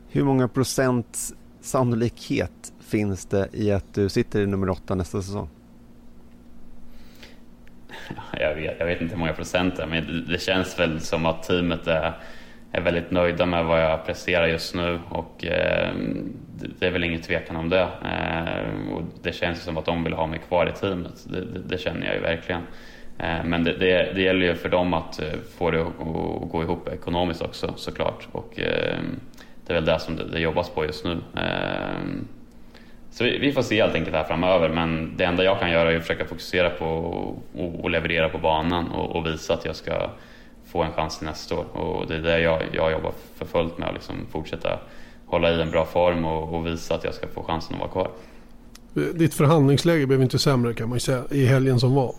Hur många procent sannolikhet finns det i att du sitter i nummer åtta nästa säsong? [LAUGHS] Jag vet, jag vet inte hur många procent det är, men det känns väl som att teamet är, är väldigt nöjda med vad jag presterar just nu och eh, det är väl ingen tvekan om det. Eh, och det känns som att de vill ha mig kvar i teamet, det, det, det känner jag ju verkligen. Eh, men det, det, det, gäller ju för dem att eh, få det att gå ihop ekonomiskt också såklart. Och eh, det är väl det som det, jobbas på just nu. Ehm, så vi, får se helt enkelt här framöver men det enda jag kan göra är att försöka fokusera på att leverera på banan och, och, visa att jag ska få en chans nästa år. Och det är det jag, jag jobbar för fullt med, att liksom fortsätta hålla i en bra form och, och visa att jag ska få chansen att vara kvar. Ditt förhandlingsläge blev inte sämre kan man ju säga i helgen som var.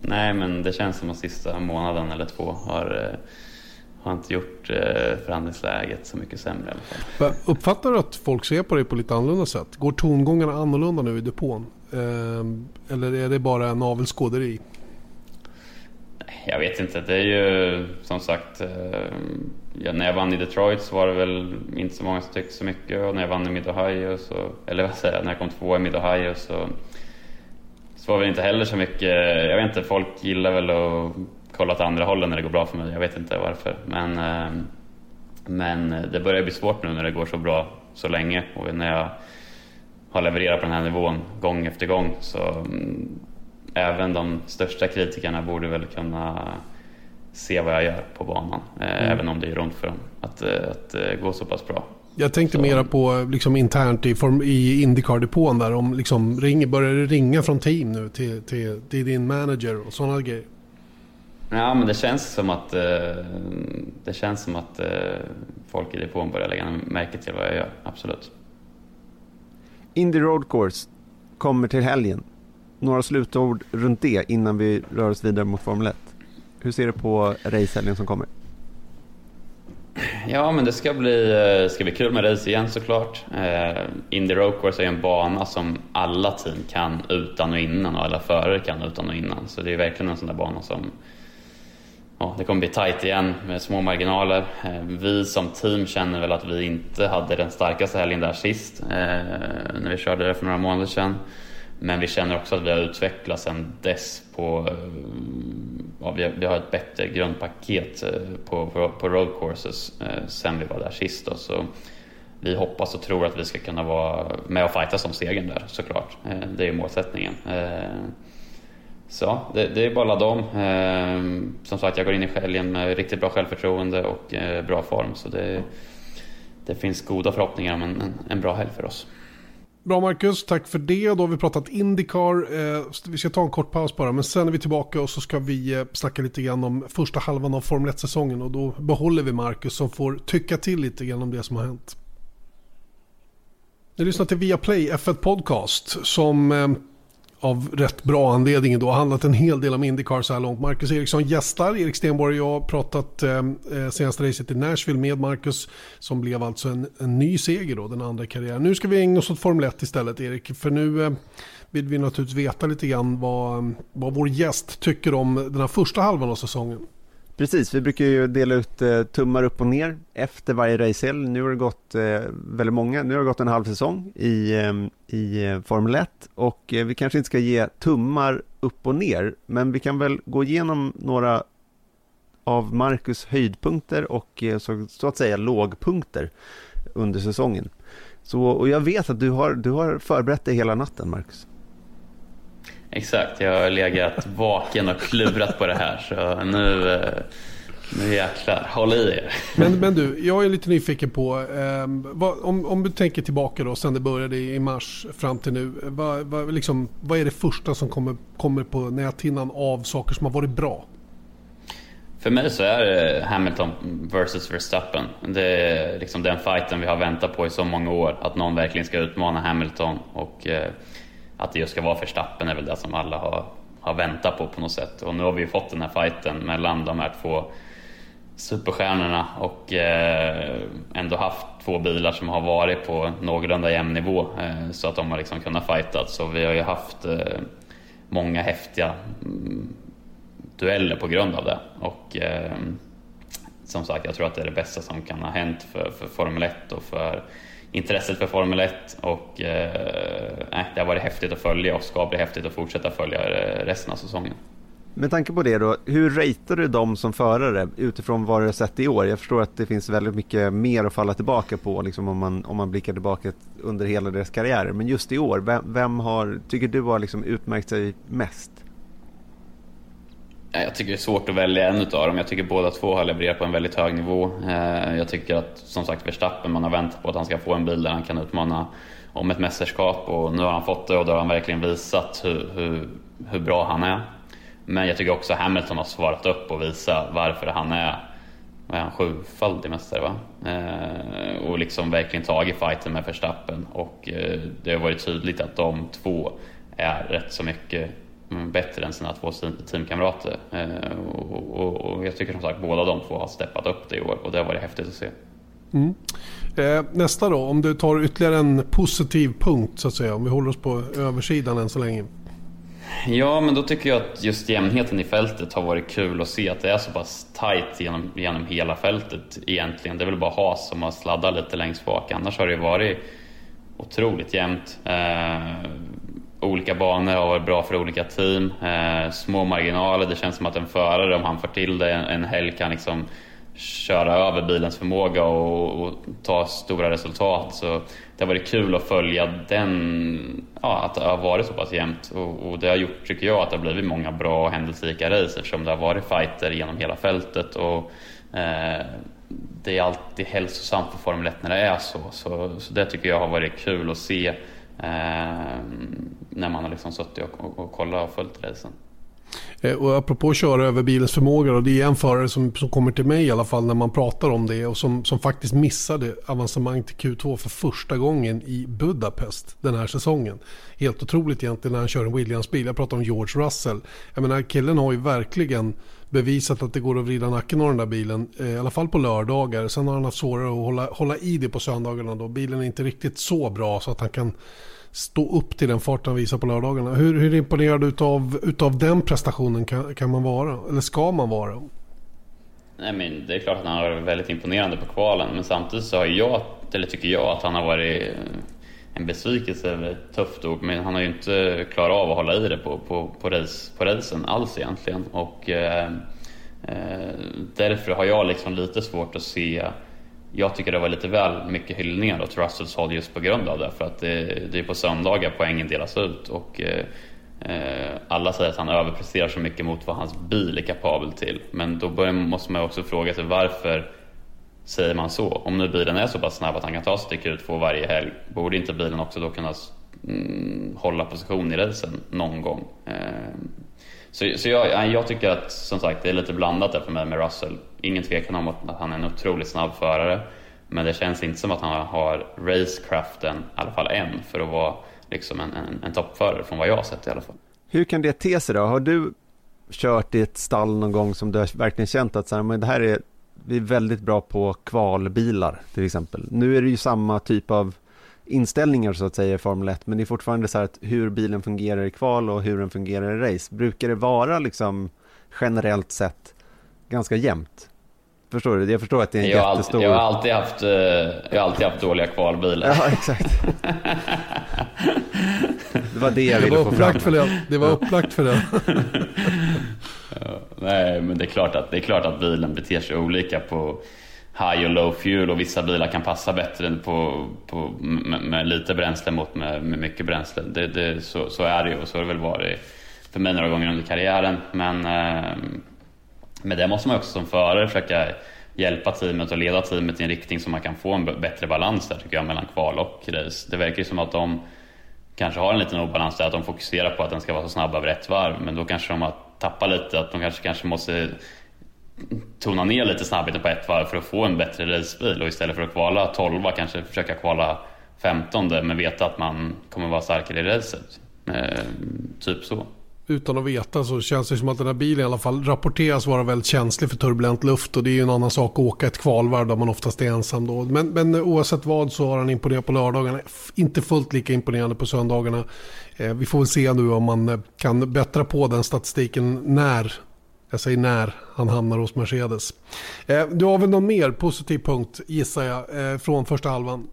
Nej, men det känns som att sista månaden eller två har, eh, har inte gjort eh, förhandlingsläget så mycket sämre i alla fall. Uppfattar du att folk ser på dig på lite annorlunda sätt? Går tongångarna annorlunda nu i depån? Eh, eller är det bara en navelskåderi? Jag vet inte. Det är ju som sagt, ja, när jag vann i Detroit så var det väl inte så många som tyckte så mycket och när jag vann i Mid-Ohio så, eller vad säger jag, när jag kom tvåa i Mid-Ohio så så var väl inte heller så mycket, jag vet inte, folk gillar väl att kolla åt andra hållet när det går bra för mig. Jag vet inte varför. Men, eh, men det börjar bli svårt nu när det går så bra så länge och när jag har levererat på den här nivån gång efter gång så mm, även de största kritikerna borde väl kunna se vad jag gör på banan. Eh, mm. Även om det gör ont för dem att, eh, att gå så pass bra. Jag tänkte så. mera på liksom internt i, form, i Indycar-depån där. Om liksom ring, börjar det ringa från team nu till, till, till din manager och sådana grejer? Ja, men det känns som att, eh, det känns som att eh, folk i depån börjar lägga märke till vad jag gör. Absolut. Indy Road Course kommer till helgen. Några slutord runt det innan vi rör oss vidare mot Formel 1. Hur ser du på racehelgen som kommer? Ja, men det ska bli, eh, ska bli kul med race igen såklart. Eh, Indy Road Course är en bana som alla team kan utan och innan och alla förare kan utan och innan. Så det är verkligen en sån där bana som ja, det kommer bli tight igen med små marginaler. Eh, vi som team känner väl att vi inte hade den starkaste helgen där sist eh, när vi körde det för några månader sedan. Men vi känner också att vi har utvecklats sen dess på... Eh, ja, vi, har, ett bättre grundpaket på, på, på road courses sen vi var där sist. Då, så vi hoppas och tror att vi ska kunna vara med och fighta som segern där såklart. Det är målsättningen. Så det, det är bara att ladda om. Ehm, som sagt, jag går in i helgen med riktigt bra självförtroende och eh, bra form. Så det, det finns goda förhoppningar om en, en, en bra helg för oss. Bra Marcus, tack för det. Då har vi pratat Indycar. Eh, vi ska ta en kort paus bara, men sen är vi tillbaka och så ska vi eh, snacka lite grann om första halvan av Formel 1-säsongen och då behåller vi Marcus som får tycka till lite grann om det som har hänt. Ni lyssnar till Viaplay F1 Podcast som eh, av rätt bra anledning då handlat en hel del om Indycar så här långt. Marcus Eriksson gästar, Erik Stenborg och jag har pratat eh, eh, senaste racet i Nashville med Marcus som blev alltså en, en ny seger då, den andra karriären. Nu ska vi ägna oss åt Formel 1 istället Erik, för nu eh, vill vi naturligtvis veta lite grann vad, vad vår gäst tycker om den här första halvan av säsongen. Precis, vi brukar ju dela ut eh, tummar upp och ner efter varje racehelg. Nu har det gått eh, väldigt många, nu har det gått en halv säsong i, ehm, eh, i Formel 1 och eh, vi kanske inte ska ge tummar upp och ner, men vi kan väl gå igenom några av Marcus höjdpunkter och eh, så, så, att säga lågpunkter under säsongen. Så, och jag vet att du har, du har förberett dig hela natten, Marcus. Exakt, jag har legat vaken och klurat på det här så nu, eh, nu jäklar, håll i er. Men, men du, jag är lite nyfiken på, eh, vad, om, om du tänker tillbaka då sen det började i mars fram till nu. Vad, vad, liksom, vad är det första som kommer, kommer på näthinnan av saker som har varit bra? För mig så är det Hamilton versus Verstappen. Det är liksom den fighten vi har väntat på i så många år. Att någon verkligen ska utmana Hamilton. Och eh, att det just ska vara Verstappen är väl det som alla har, har väntat på på något sätt. Och nu har vi ju fått den här fighten mellan de här två superstjärnorna och eh, ändå haft två bilar som har varit på någorlunda jämn nivå eh, så att de har liksom kunnat fighta. Så vi har ju haft eh, många häftiga mm, dueller på grund av det. Och eh, som sagt, jag tror att det är det bästa som kan ha hänt för, för Formel 1 och för intresset för Formel 1 och eh, det har varit häftigt att följa och ska bli häftigt att fortsätta följa eh, resten av säsongen. Med tanke på det då, hur ratear du dem som förare utifrån vad du har sett i år? Jag förstår att det finns väldigt mycket mer att falla tillbaka på liksom om, man, om man blickar tillbaka under hela deras karriärer. Men just i år, vem, vem har, tycker du har liksom utmärkt sig mest? Jag tycker det är svårt att välja en utav dem. Jag tycker båda två har levererat på en väldigt hög nivå. Eh, jag tycker att, som sagt, Verstappen, man har väntat på att han ska få en bil där han kan utmana om ett mästerskap och nu har han fått det och då har han verkligen visat hur, hur, hur bra han är. Men jag tycker också Hamilton har svarat upp och visat varför han är, vad är han, sjufaldig mästare va? Eh, och liksom verkligen tagit fighten med Verstappen och eh, det har varit tydligt att de två är rätt så mycket bättre än sina två teamkamrater. Eh, och, och, och, jag tycker som sagt båda de två har steppat upp det i år och det har varit häftigt att se. Mm. Eh, nästa då, om du tar ytterligare en positiv punkt så att säga, om vi håller oss på översidan än så länge. Ja, men då tycker jag att just jämnheten i fältet har varit kul att se att det är så pass tight genom, genom hela fältet egentligen. Det är väl bara Haas som har sladdat lite längst bak, annars har det varit otroligt jämnt. Eh, olika banor har varit bra för olika team. Eh, små marginaler, det känns som att en förare om han får till det en, en helg kan liksom köra över bilens förmåga och, och, ta stora resultat. Så det har varit kul att följa den, ja, att det har varit så pass jämnt. Och, och, det har gjort, tycker jag, att det har blivit många bra och händelserika race eftersom det har varit fighter genom hela fältet. Och, eh, det är alltid hälsosamt för Formel 1 när det är så. så. Så det tycker jag har varit kul att se. Eh, när man har liksom suttit och, och, och kollat och följt racen. Eh, och apropå att köra över bilens förmåga, och det är en förare som, som kommer till mig i alla fall när man pratar om det och som, som faktiskt missade avancemang till Q2 för första gången i Budapest den här säsongen. Helt otroligt egentligen när han kör en Williams-bil. Jag pratar om George Russell. Jag menar, killen har ju verkligen bevisat att det går att vrida nacken av den där bilen. Eh, I alla fall på lördagar. Sen har han haft svårare att hålla, hålla i det på söndagarna då. Bilen är inte riktigt så bra så att han kan stå upp till den fart han visar på lördagarna. Hur, hur imponerad utav, utav den prestationen kan, kan man vara? Eller ska man vara? Nej, men det är klart att han har varit väldigt imponerande på kvalen men samtidigt så har jag, eller tycker jag, att han har varit en besvikelse över ett tufft ord men han har ju inte klarat av att hålla i det på, på, på, race, på racen alls egentligen och eh, eh, därför har jag liksom lite svårt att se jag tycker det var lite väl mycket hyllningar åt Russells håll just på grund av det. För att det, det är på söndagar poängen delas ut och eh, eh, alla säger att han överpresterar så mycket mot vad hans bil är kapabel till. Men då börjar, måste man också fråga sig varför säger man så? Om nu bilen är så pass snabb att han kan ta sig till Q2 varje helg, borde inte bilen också då kunna mm, hålla position i racen någon gång? Eh, så, så jag, jag, tycker att som sagt det är lite blandat där för mig med Russell. Ingen tvekan om att han är en otroligt snabb förare. Men det känns inte som att han har racecraften, i alla fall än, för att vara liksom en, en, en toppförare från vad jag har sett i alla fall. Hur kan det te sig då? Har du kört i ett stall någon gång som du har verkligen känt att så här, men det här är, vi är väldigt bra på kvalbilar till exempel. Nu är det ju samma typ av inställningar så att säga i Formel 1 men det är fortfarande så här att hur bilen fungerar i kval och hur den fungerar i race. Brukar det vara liksom generellt sett ganska jämnt? Förstår du? Jag förstår att det är en jag jättestor... Alltid, jag, har alltid haft, eh, jag har alltid haft dåliga kvalbilar. Ja, exakt. det var det jag ville få fram. För det. det var upplagt för det. [LAUGHS] nej, men det är, klart att, det är klart att bilen beter sig olika på high och low fuel och vissa bilar kan passa bättre på, på, med, med lite bränsle mot med, med mycket bränsle. Det, det, så, så är det ju och så har det väl varit för mig några gånger under karriären. Men eh, med det måste man också som förare försöka hjälpa teamet och leda teamet i en riktning så man kan få en bättre balans där tycker jag mellan kval och race. Det verkar ju som att de kanske har en liten obalans där att de fokuserar på att den ska vara så snabb över ett varv men då kanske de har tappat lite att de kanske, kanske måste tona ner lite snabbheten på ett varv för att få en bättre racebil och istället för att kvala 12 kanske försöka kvala 15 men veta att man kommer vara starkare i racet. Eh, typ så. Utan att veta så känns det som att den här bilen i alla fall rapporteras vara väldigt känslig för turbulent luft och det är ju en annan sak att åka ett kvalvarv där man oftast är ensam då. Men, men oavsett vad så har han imponerat på lördagarna. Inte fullt lika imponerande på söndagarna. Eh, vi får väl se nu om man kan bättra på den statistiken när jag säger när han hamnar hos Mercedes. Eh, du har väl någon mer positiv punkt gissar jag eh, från första halvan?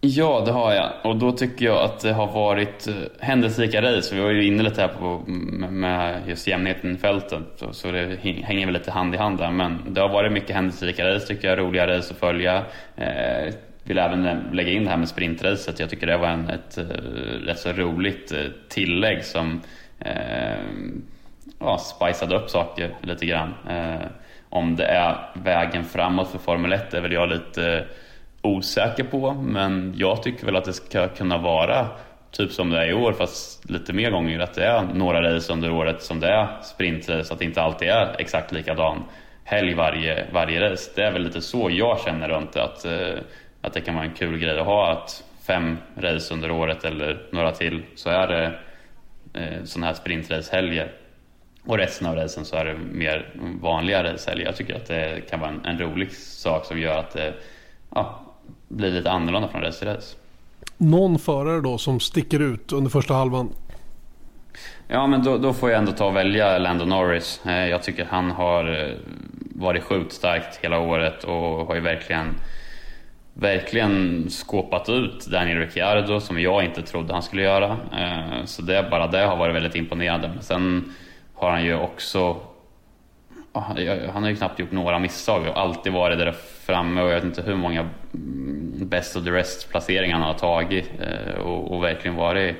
Ja, det har jag. Och då tycker jag att det har varit eh, händelserika race. Vi var ju inne lite här på med just jämnheten i fältet. Så det hänger väl lite hand i hand där. Men det har varit mycket händelserika race tycker jag. Roliga race att följa. Eh, vill även eh, lägga in det här med sprintracet. Jag tycker det var en, ett eh, rätt så roligt tillägg som eh, ja, spiceade upp saker lite grann. Eh, om det är vägen framåt för Formel 1 är väl jag lite eh, osäker på, men jag tycker väl att det ska kunna vara typ som det är i år, fast lite mer gånger. Att det är några race under året som det är sprintrace, att det inte alltid är exakt likadan helg varje, varje race. Det är väl lite så jag känner runt det, att, eh, att det kan vara en kul grej att ha. Att fem race under året eller några till så är det eh, sådana här sprintrace-helger. Och resten av racen så är det mer vanliga racehelger. Jag tycker att det kan vara en, en, rolig sak som gör att det ja, blir lite annorlunda från race till race. Någon förare då som sticker ut under första halvan? Ja, men då, då får jag ändå ta och välja Lando Norris. Eh, jag tycker han har eh, varit sjukt starkt hela året och har ju verkligen verkligen skåpat ut Daniel Ricciardo som jag inte trodde han skulle göra. Eh, så det, bara det har varit väldigt imponerande. Men sen har han ju också han har ju knappt gjort några misstag och alltid varit där framme och jag vet inte hur många mm, best of the rest placeringar han har tagit eh, och, och verkligen varit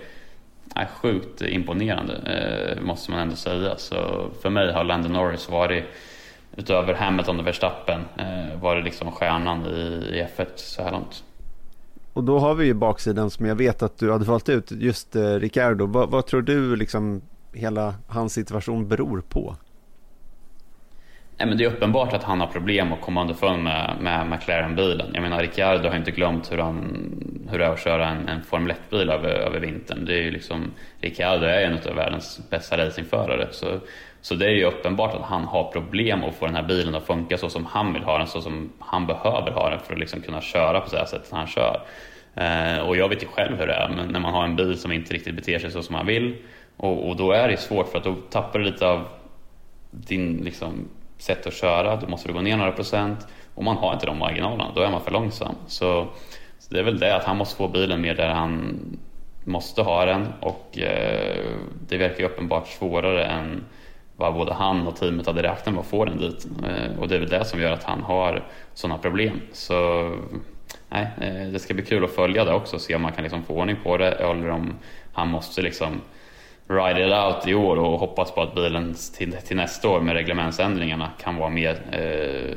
nej, sjukt imponerande eh, måste man ändå säga. Så för mig har Landon Norris varit utöver Hamilton och Verstappen eh, varit liksom stjärnan i, i F1 så här långt. Och då har vi ju baksidan som jag vet att du hade valt ut, just eh, Ricardo. Vad, vad tror du liksom hela hans situation beror på? Nej, men det är uppenbart att han har problem att komma underfund med, med McLaren-bilen. Jag menar, Ricciardo har inte glömt hur, han, hur det är att köra en, en Formel 1-bil över, över vintern. Det är ju liksom, Ricciardo är en av världens bästa racingförare. Så, så det är ju uppenbart att han har problem att få den här bilen att funka så som han vill ha den, så som han behöver ha den för att liksom kunna köra på det här sättet han kör. Eh, och jag vet ju själv hur det är men när man har en bil som inte riktigt beter sig så som man vill. Och, och då är det svårt för att då tappar du lite av din liksom, sätt att köra. Då måste du gå ner några procent och man har inte de marginalerna. Då är man för långsam. Så, så det är väl det att han måste få bilen mer där han måste ha den och eh, det verkar ju uppenbart svårare än vad både han och teamet hade räknat med att få den dit. Eh, och det är väl det som gör att han har sådana problem. Så nej, eh, det ska bli kul att följa det också, och se om man kan liksom få ordning på det eller om han måste liksom ride it out i år och hoppas på att bilen till, till nästa år med reglementsändringarna kan vara mer eh,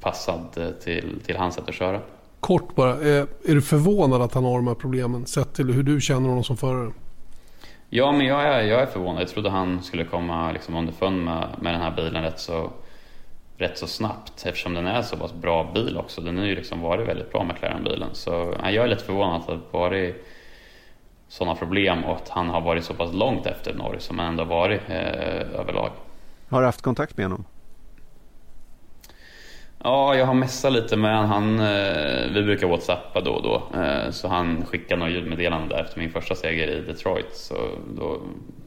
passad till, till hans sätt att köra. Kort bara, är, eh, är du förvånad att han har de här problemen sett till hur du känner honom som förare? Ja, men jag är, jag är förvånad. Jag trodde han skulle komma liksom underfund med, med den här bilen rätt så, rätt så snabbt eftersom den är så pass bra bil också. Den har ju liksom varit väldigt bra, McLaren-bilen. Så ja, jag är lite förvånad att det varit sådana problem och att han har varit så pass långt efter Norris som han ändå varit eh, överlag. Har du haft kontakt med honom? Ja, jag har messat lite med honom. Han, eh, vi brukar whatsappa då och då. Eh, så han skickade några ljudmeddelande efter min första seger i Detroit. Så då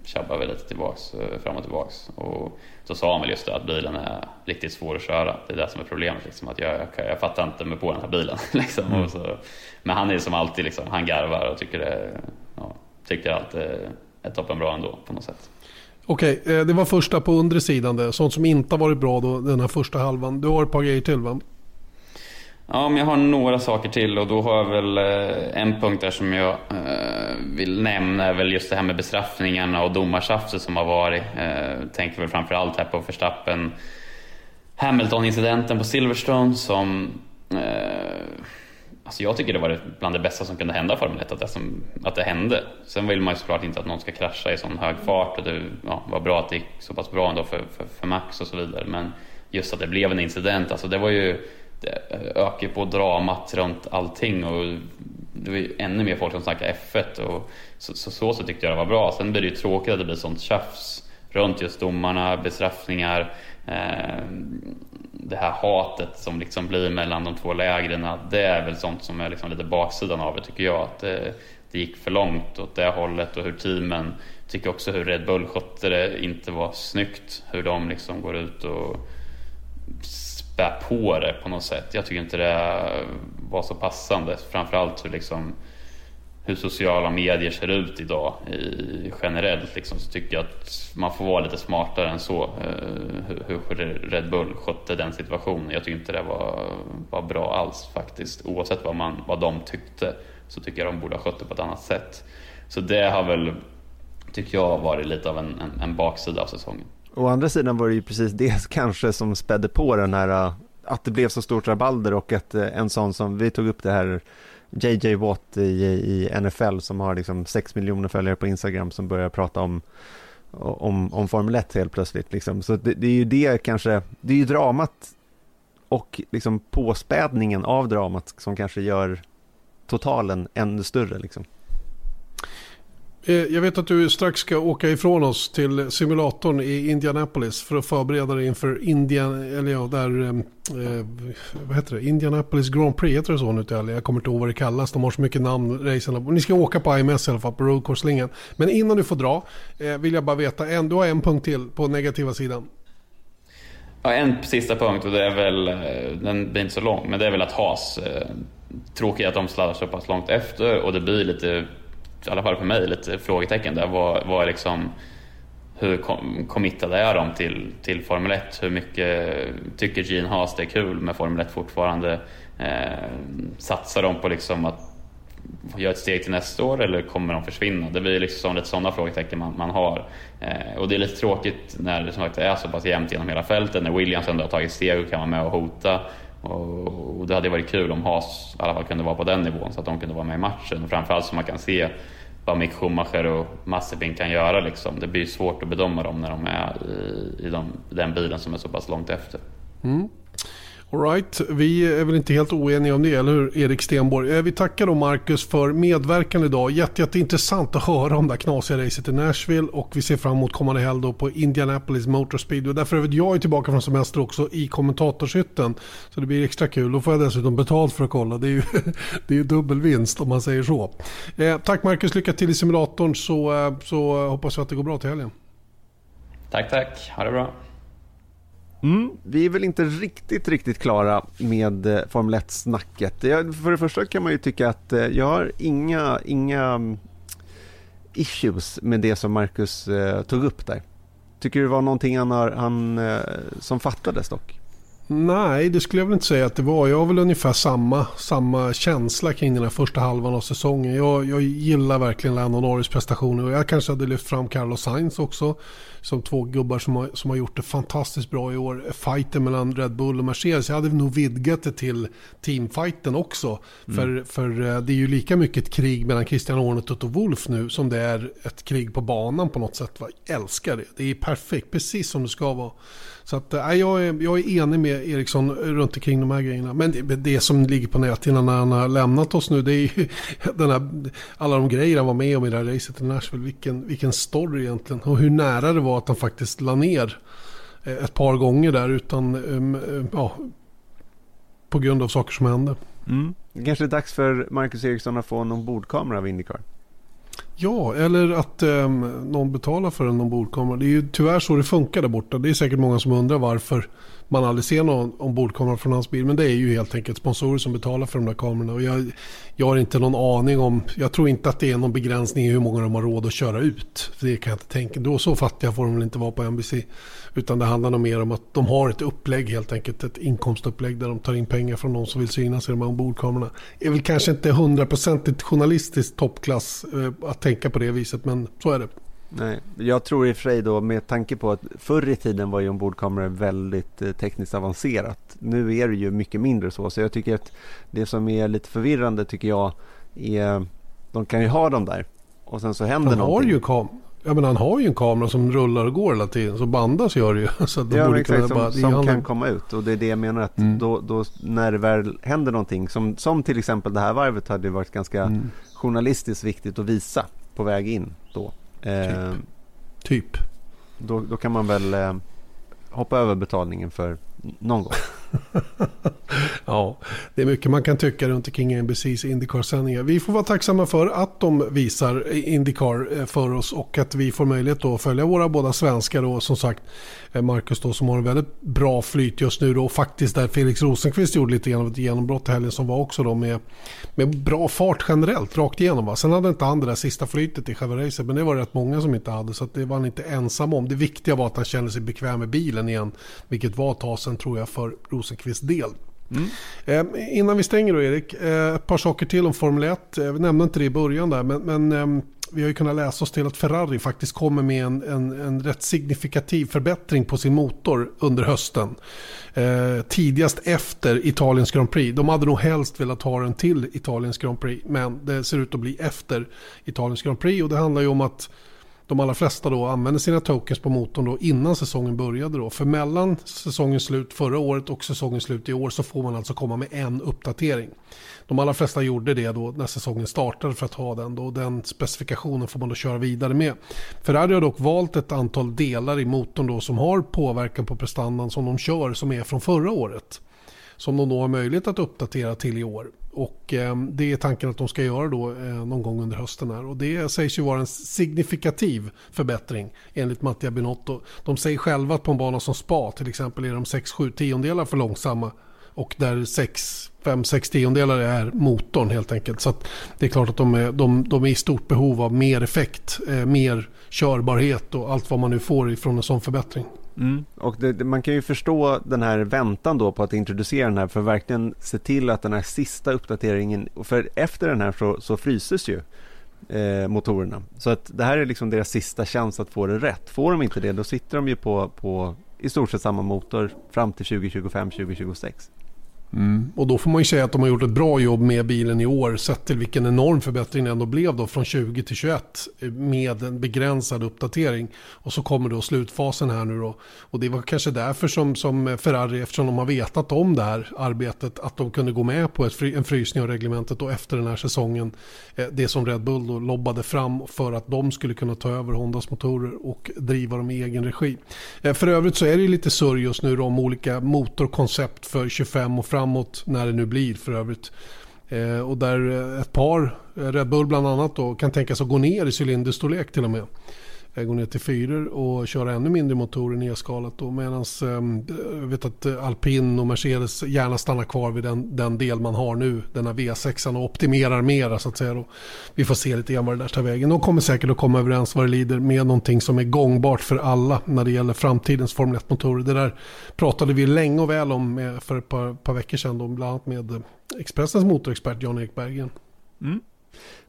tjabbade vi lite tillbaks, eh, fram och tillbaks. Och så sa han väl just det att bilen är riktigt svår att köra. Det är det som är problemet. Liksom, att jag, jag, jag fattar inte mig på den här bilen. [LAUGHS] Liksom. Mm. Så, men han är som alltid, liksom, han garvar och tycker, det, ja, tycker att det är toppenbra ändå på något sätt. Okej, det var första på undre sidan det. Sånt som inte har varit bra då, den här första halvan. Du har ett par grejer till va? Ja, men jag har några saker till och då har jag väl eh, en punkt där som jag eh, vill nämna är väl just det här med bestraffningarna och domartjafset som har varit. Eh, tänker väl framförallt här på Verstappen Hamilton-incidenten på Silverstone som Alltså jag tycker det var bland det bästa som kunde hända Formel 1, att det, som, att det hände. Sen vill man ju såklart inte att någon ska krascha i sån hög fart och det ja, var bra att det gick så pass bra ändå för, för, för Max och så vidare. Men just att det blev en incident, alltså det var ju det ökar på dramat runt allting och det var ju ännu mer folk som snackade F1 och så, så, så, så tyckte jag det var bra. Sen blir det ju tråkigt att det blir sånt tjafs runt just domarna, bestraffningar, eh, det här hatet som liksom blir mellan de två lägren. Det är väl sånt som är liksom lite baksidan av det tycker jag. Att det, det gick för långt åt det hållet och hur teamen tycker också hur Red Bull skötte det inte var snyggt. Hur de liksom går ut och spär på det på något sätt. Jag tycker inte det var så passande. Framförallt hur, liksom, hur sociala medier ser ut idag i, generellt. Liksom, så tycker jag att man får vara lite smartare än så. Eh, hur, hur Red Bull skötte den situationen. Jag tycker inte det var, var bra alls faktiskt. Oavsett vad, man, vad de tyckte så tycker jag de borde ha skött det på ett annat sätt. Så det har väl, tycker jag, varit lite av en, en, en baksida av säsongen. Å andra sidan var det ju precis det [LAUGHS] kanske som spädde på den här eh, att det blev så stort rabalder och att eh, en sån som, vi tog upp det här JJ Watt i, i NFL som har liksom 6 miljoner följare på Instagram som börjar prata om om, om Formel 1 helt plötsligt. Liksom. Så det, det, är ju det kanske, det är ju dramat och liksom påspädningen av dramat som kanske gör totalen ännu större. Liksom. Eh, jag vet att du strax ska åka ifrån oss till simulatorn i Indianapolis för att förbereda dig inför Indian, eller ja, där, ehm, eh, vad heter det, Indianapolis Grand Prix, heter det så nu till Jag kommer inte ihåg vad det kallas, de har så mycket namn, racerna. Ni ska åka på IMS i alla fall, på roadcourse Men innan du får dra, eh, vill jag bara veta, en, du har en punkt till på negativa sidan. Ja, en sista punkt och det är väl, eh, den blir inte så lång, men det är väl att Haas, eh, tråkigt att de sladdar så pass långt efter och det blir lite i alla fall för mig, lite frågetecken där. Vad, vad liksom, hur committade är de till, till Formel 1? Hur mycket tycker Gene Haas det är kul med Formel 1 fortfarande? Eh, satsar de på liksom att göra ett steg till nästa år eller kommer de försvinna? Det blir liksom lite sådana frågetecken man, man har. Eh, och det är lite tråkigt när det som sagt är så pass jämnt genom hela fältet. När Williams ändå har tagit steg och kan vara med och hota. Och, och det hade varit kul om Haas i alla fall kunde vara på den nivån så att de kunde vara med i matchen. Och framförallt så man kan se vad Mick Schumacher och Mazepin kan göra. Liksom. Det blir svårt att bedöma dem när de är i, i de, den bilen som är så pass långt efter. Mm. Alright, vi är väl inte helt oeniga om det, eller hur Erik Stenborg? Eh, vi tackar då Marcus för medverkan idag. Jätte, jätteintressant att höra om det här knasiga racet i Nashville och vi ser fram emot kommande helg då på Indianapolis Motor Speedway. Därför är jag är tillbaka från semester också i kommentatorshytten. Så det blir extra kul. Då får jag dessutom betalt för att kolla. Det är ju, [LAUGHS] det är dubbelvinst om man säger så. Eh, tack Marcus, lycka till i simulatorn så, eh, så hoppas vi att det går bra till helgen. Tack, tack. Ha det bra. Mm, vi är väl inte riktigt, riktigt klara med eh, Formel 1-snacket. För det första kan man ju tycka att eh, jag har inga, inga mm, issues med det som Marcus eh, tog upp där. Tycker du det var någonting han, han, eh, som fattades dock? Nej, det skulle jag väl inte säga att det var. Jag har väl ungefär samma, samma känsla kring den här första halvan av säsongen. Jag, jag gillar verkligen Lando Norris prestationer och jag kanske hade lyft fram Carlos Sainz också som två gubbar som har, som har gjort det fantastiskt bra i år. Fighten mellan Red Bull och Mercedes, jag hade nog vidgat det till teamfighten också. Mm. För, för eh, det är ju lika mycket ett krig mellan Christian Horner och Toto Wolf nu som det är ett krig på banan på något sätt. Jag älskar det. Det är perfekt, precis som det ska vara. Så att, äh, jag, är, jag är enig med Eriksson runt omkring de här grejerna. Men det, det som ligger på näthinnan när han har lämnat oss nu, det är ju [LAUGHS] den här, alla de grejer han var med om i det här racet i Nashville. Vilken, vilken story egentligen. Och hur nära det var att han faktiskt la ner eh, ett par gånger där utan, um, um, ja, på grund av saker som hände. Mm. Det kanske är dags för Marcus Eriksson att få en ombordkamera av Indycar. Ja, eller att eh, någon betalar för en ombordkamera. Det är ju tyvärr så det funkar där borta. Det är säkert många som undrar varför man aldrig ser någon ombordkamera från hans bil. Men det är ju helt enkelt sponsorer som betalar för de där kamerorna. Och jag, jag har inte någon aning om, jag tror inte att det är någon begränsning i hur många de har råd att köra ut. För det kan jag inte tänka. Då så fattiga får de väl inte vara på NBC. Utan det handlar nog mer om att de har ett upplägg helt enkelt. Ett inkomstupplägg där de tar in pengar från de som vill synas i de här ombordkamerorna. Det är väl kanske inte hundraprocentigt journalistiskt toppklass eh, att tänka på det viset. Men så är det. Nej, jag tror i och för sig då med tanke på att förr i tiden var ju ombordkameror väldigt eh, tekniskt avancerat. Nu är det ju mycket mindre så. Så jag tycker att det som är lite förvirrande tycker jag är de kan ju ha dem där och sen så händer han någonting. Har ju kam ja, men han har ju en kamera som rullar och går hela tiden. Så bandas gör det ju. [LAUGHS] Så de ja, exakt, som, bara, som kan komma ut. Och det är det jag menar att mm. då, då, när det väl händer någonting. Som, som till exempel det här varvet hade varit ganska mm. journalistiskt viktigt att visa på väg in då. Typ. Eh, typ. Då, då kan man väl eh, hoppa över betalningen för någon gång. [LAUGHS] [LAUGHS] ja, det är mycket man kan tycka runt omkring NBCs Indycar-sändningar. Vi får vara tacksamma för att de visar Indycar eh, för oss och att vi får möjlighet att följa våra båda svenskar och som sagt eh, Marcus då som har en väldigt bra flyt just nu då och faktiskt där Felix Rosenqvist gjorde lite grann av ett genombrott i helgen som var också då med, med bra fart generellt rakt igenom. Va? Sen hade inte han det där sista flytet i själva racet men det var rätt många som inte hade så det var han inte ensam om. Det viktiga var att han kände sig bekväm med bilen igen vilket var ett tag sedan tror jag för Rosenqvist del. Mm. Eh, innan vi stänger då Erik, eh, ett par saker till om Formel 1. Eh, vi nämnde inte det i början där, men, men eh, vi har ju kunnat läsa oss till att Ferrari faktiskt kommer med en, en, en rätt signifikativ förbättring på sin motor under hösten. Eh, tidigast efter Italiens Grand Prix. De hade nog helst velat ha den till Italiens Grand Prix, men det ser ut att bli efter Italiens Grand Prix och det handlar ju om att de allra flesta då använder sina tokens på motorn då innan säsongen började. Då. För mellan säsongens slut förra året och säsongens slut i år så får man alltså komma med en uppdatering. De allra flesta gjorde det då när säsongen startade för att ha den. Då. Den specifikationen får man då köra vidare med. Ferrari har dock valt ett antal delar i motorn då som har påverkan på prestandan som de kör som är från förra året. Som de då har möjlighet att uppdatera till i år. Och eh, det är tanken att de ska göra då eh, någon gång under hösten här. Och det sägs ju vara en signifikativ förbättring enligt Mattia Binotto. De säger själva att på en bana som Spa till exempel är de 6-7 tiondelar för långsamma. Och där 5-6 tiondelar är motorn helt enkelt. Så det är klart att de är, de, de är i stort behov av mer effekt, eh, mer körbarhet och allt vad man nu får ifrån en sån förbättring. Mm. Och det, man kan ju förstå den här väntan då på att introducera den här för att verkligen se till att den här sista uppdateringen, för efter den här så, så fryses ju eh, motorerna. Så att det här är liksom deras sista chans att få det rätt. Får de inte det då sitter de ju på, på i stort sett samma motor fram till 2025-2026. Mm. Och då får man ju säga att de har gjort ett bra jobb med bilen i år. Sett till vilken enorm förbättring det ändå blev då från 20 till 21. Eh, med en begränsad uppdatering. Och så kommer då slutfasen här nu då. Och det var kanske därför som, som Ferrari, eftersom de har vetat om det här arbetet, att de kunde gå med på ett, en frysning av reglementet då efter den här säsongen. Eh, det som Red Bull då lobbade fram för att de skulle kunna ta över Hondas motorer och driva dem i egen regi. Eh, för övrigt så är det lite surr just nu om olika motorkoncept för 25 och framåt när det nu blir för övrigt. Eh, och där ett par, eh, Red Bull bland annat då, kan tänka sig att gå ner i cylinderstorlek till och med. Gå ner till fyror och köra ännu mindre motorer nerskalat. Medan ehm, jag vet att Alpin och Mercedes gärna stannar kvar vid den, den del man har nu. Denna V6 och optimerar mera så att säga. Då. Vi får se lite grann vad det där tar vägen. De kommer säkert att komma överens vad det lider med någonting som är gångbart för alla när det gäller framtidens Formel 1-motorer. Det där pratade vi länge och väl om eh, för ett par, par veckor sedan. Då, bland annat med Expressens motorexpert Jan-Erik Berggren. Mm.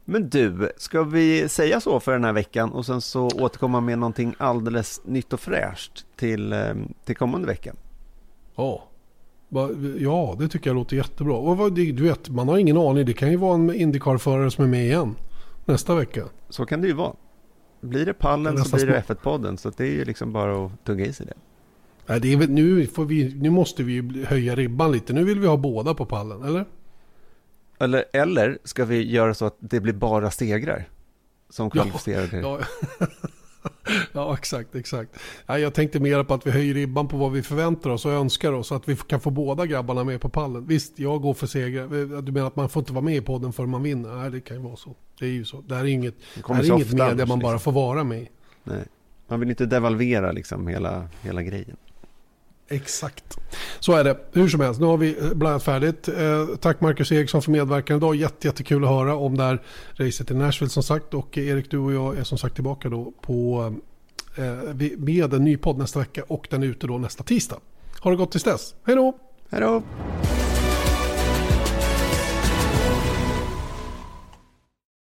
Men du, ska vi säga så för den här veckan och sen så återkomma med någonting alldeles nytt och fräscht till, ehm, till kommande vecka? Ja. Ja, det tycker jag låter jättebra. Och du vet, man har ingen aning. Det kan ju vara en Indycar-förare som är med igen nästa vecka. Så kan det ju vara. Blir det pallen så blir det F1-podden. Så det är ju liksom bara att tugga i sig det. Nej, det är, nu, vi, nu måste vi höja ribban lite. Nu vill vi ha båda på pallen, eller? Eller, eller ska vi göra så att det blir bara segrar som kvalificerar ja, ja. [LAUGHS] ja, exakt, exakt. Ja, jag tänkte mer på att vi höjer ribban på vad vi förväntar oss och önskar oss. Så att vi kan få båda grabbarna med på pallen. Visst, jag går för segrar. Du menar att man får inte vara med i podden förrän man vinner? Nej, det kan ju vara så. Det är ju så. Det här är inget, det här är inget media man bara liksom. får vara med i. Nej, man vill inte devalvera liksom hela, hela grejen. Exakt. Så är det. Hur som helst, nu har vi eh, blandat färdigt. Eh, tack Marcus Eriksson för medverkan idag. Jätte, jättekul att höra om det här racet i Nashville som sagt. Och Erik, du och jag är som sagt tillbaka då på, eh, med en ny podd nästa vecka och den är ute då nästa tisdag. Ha det gott tills dess. Hej då! Hej då!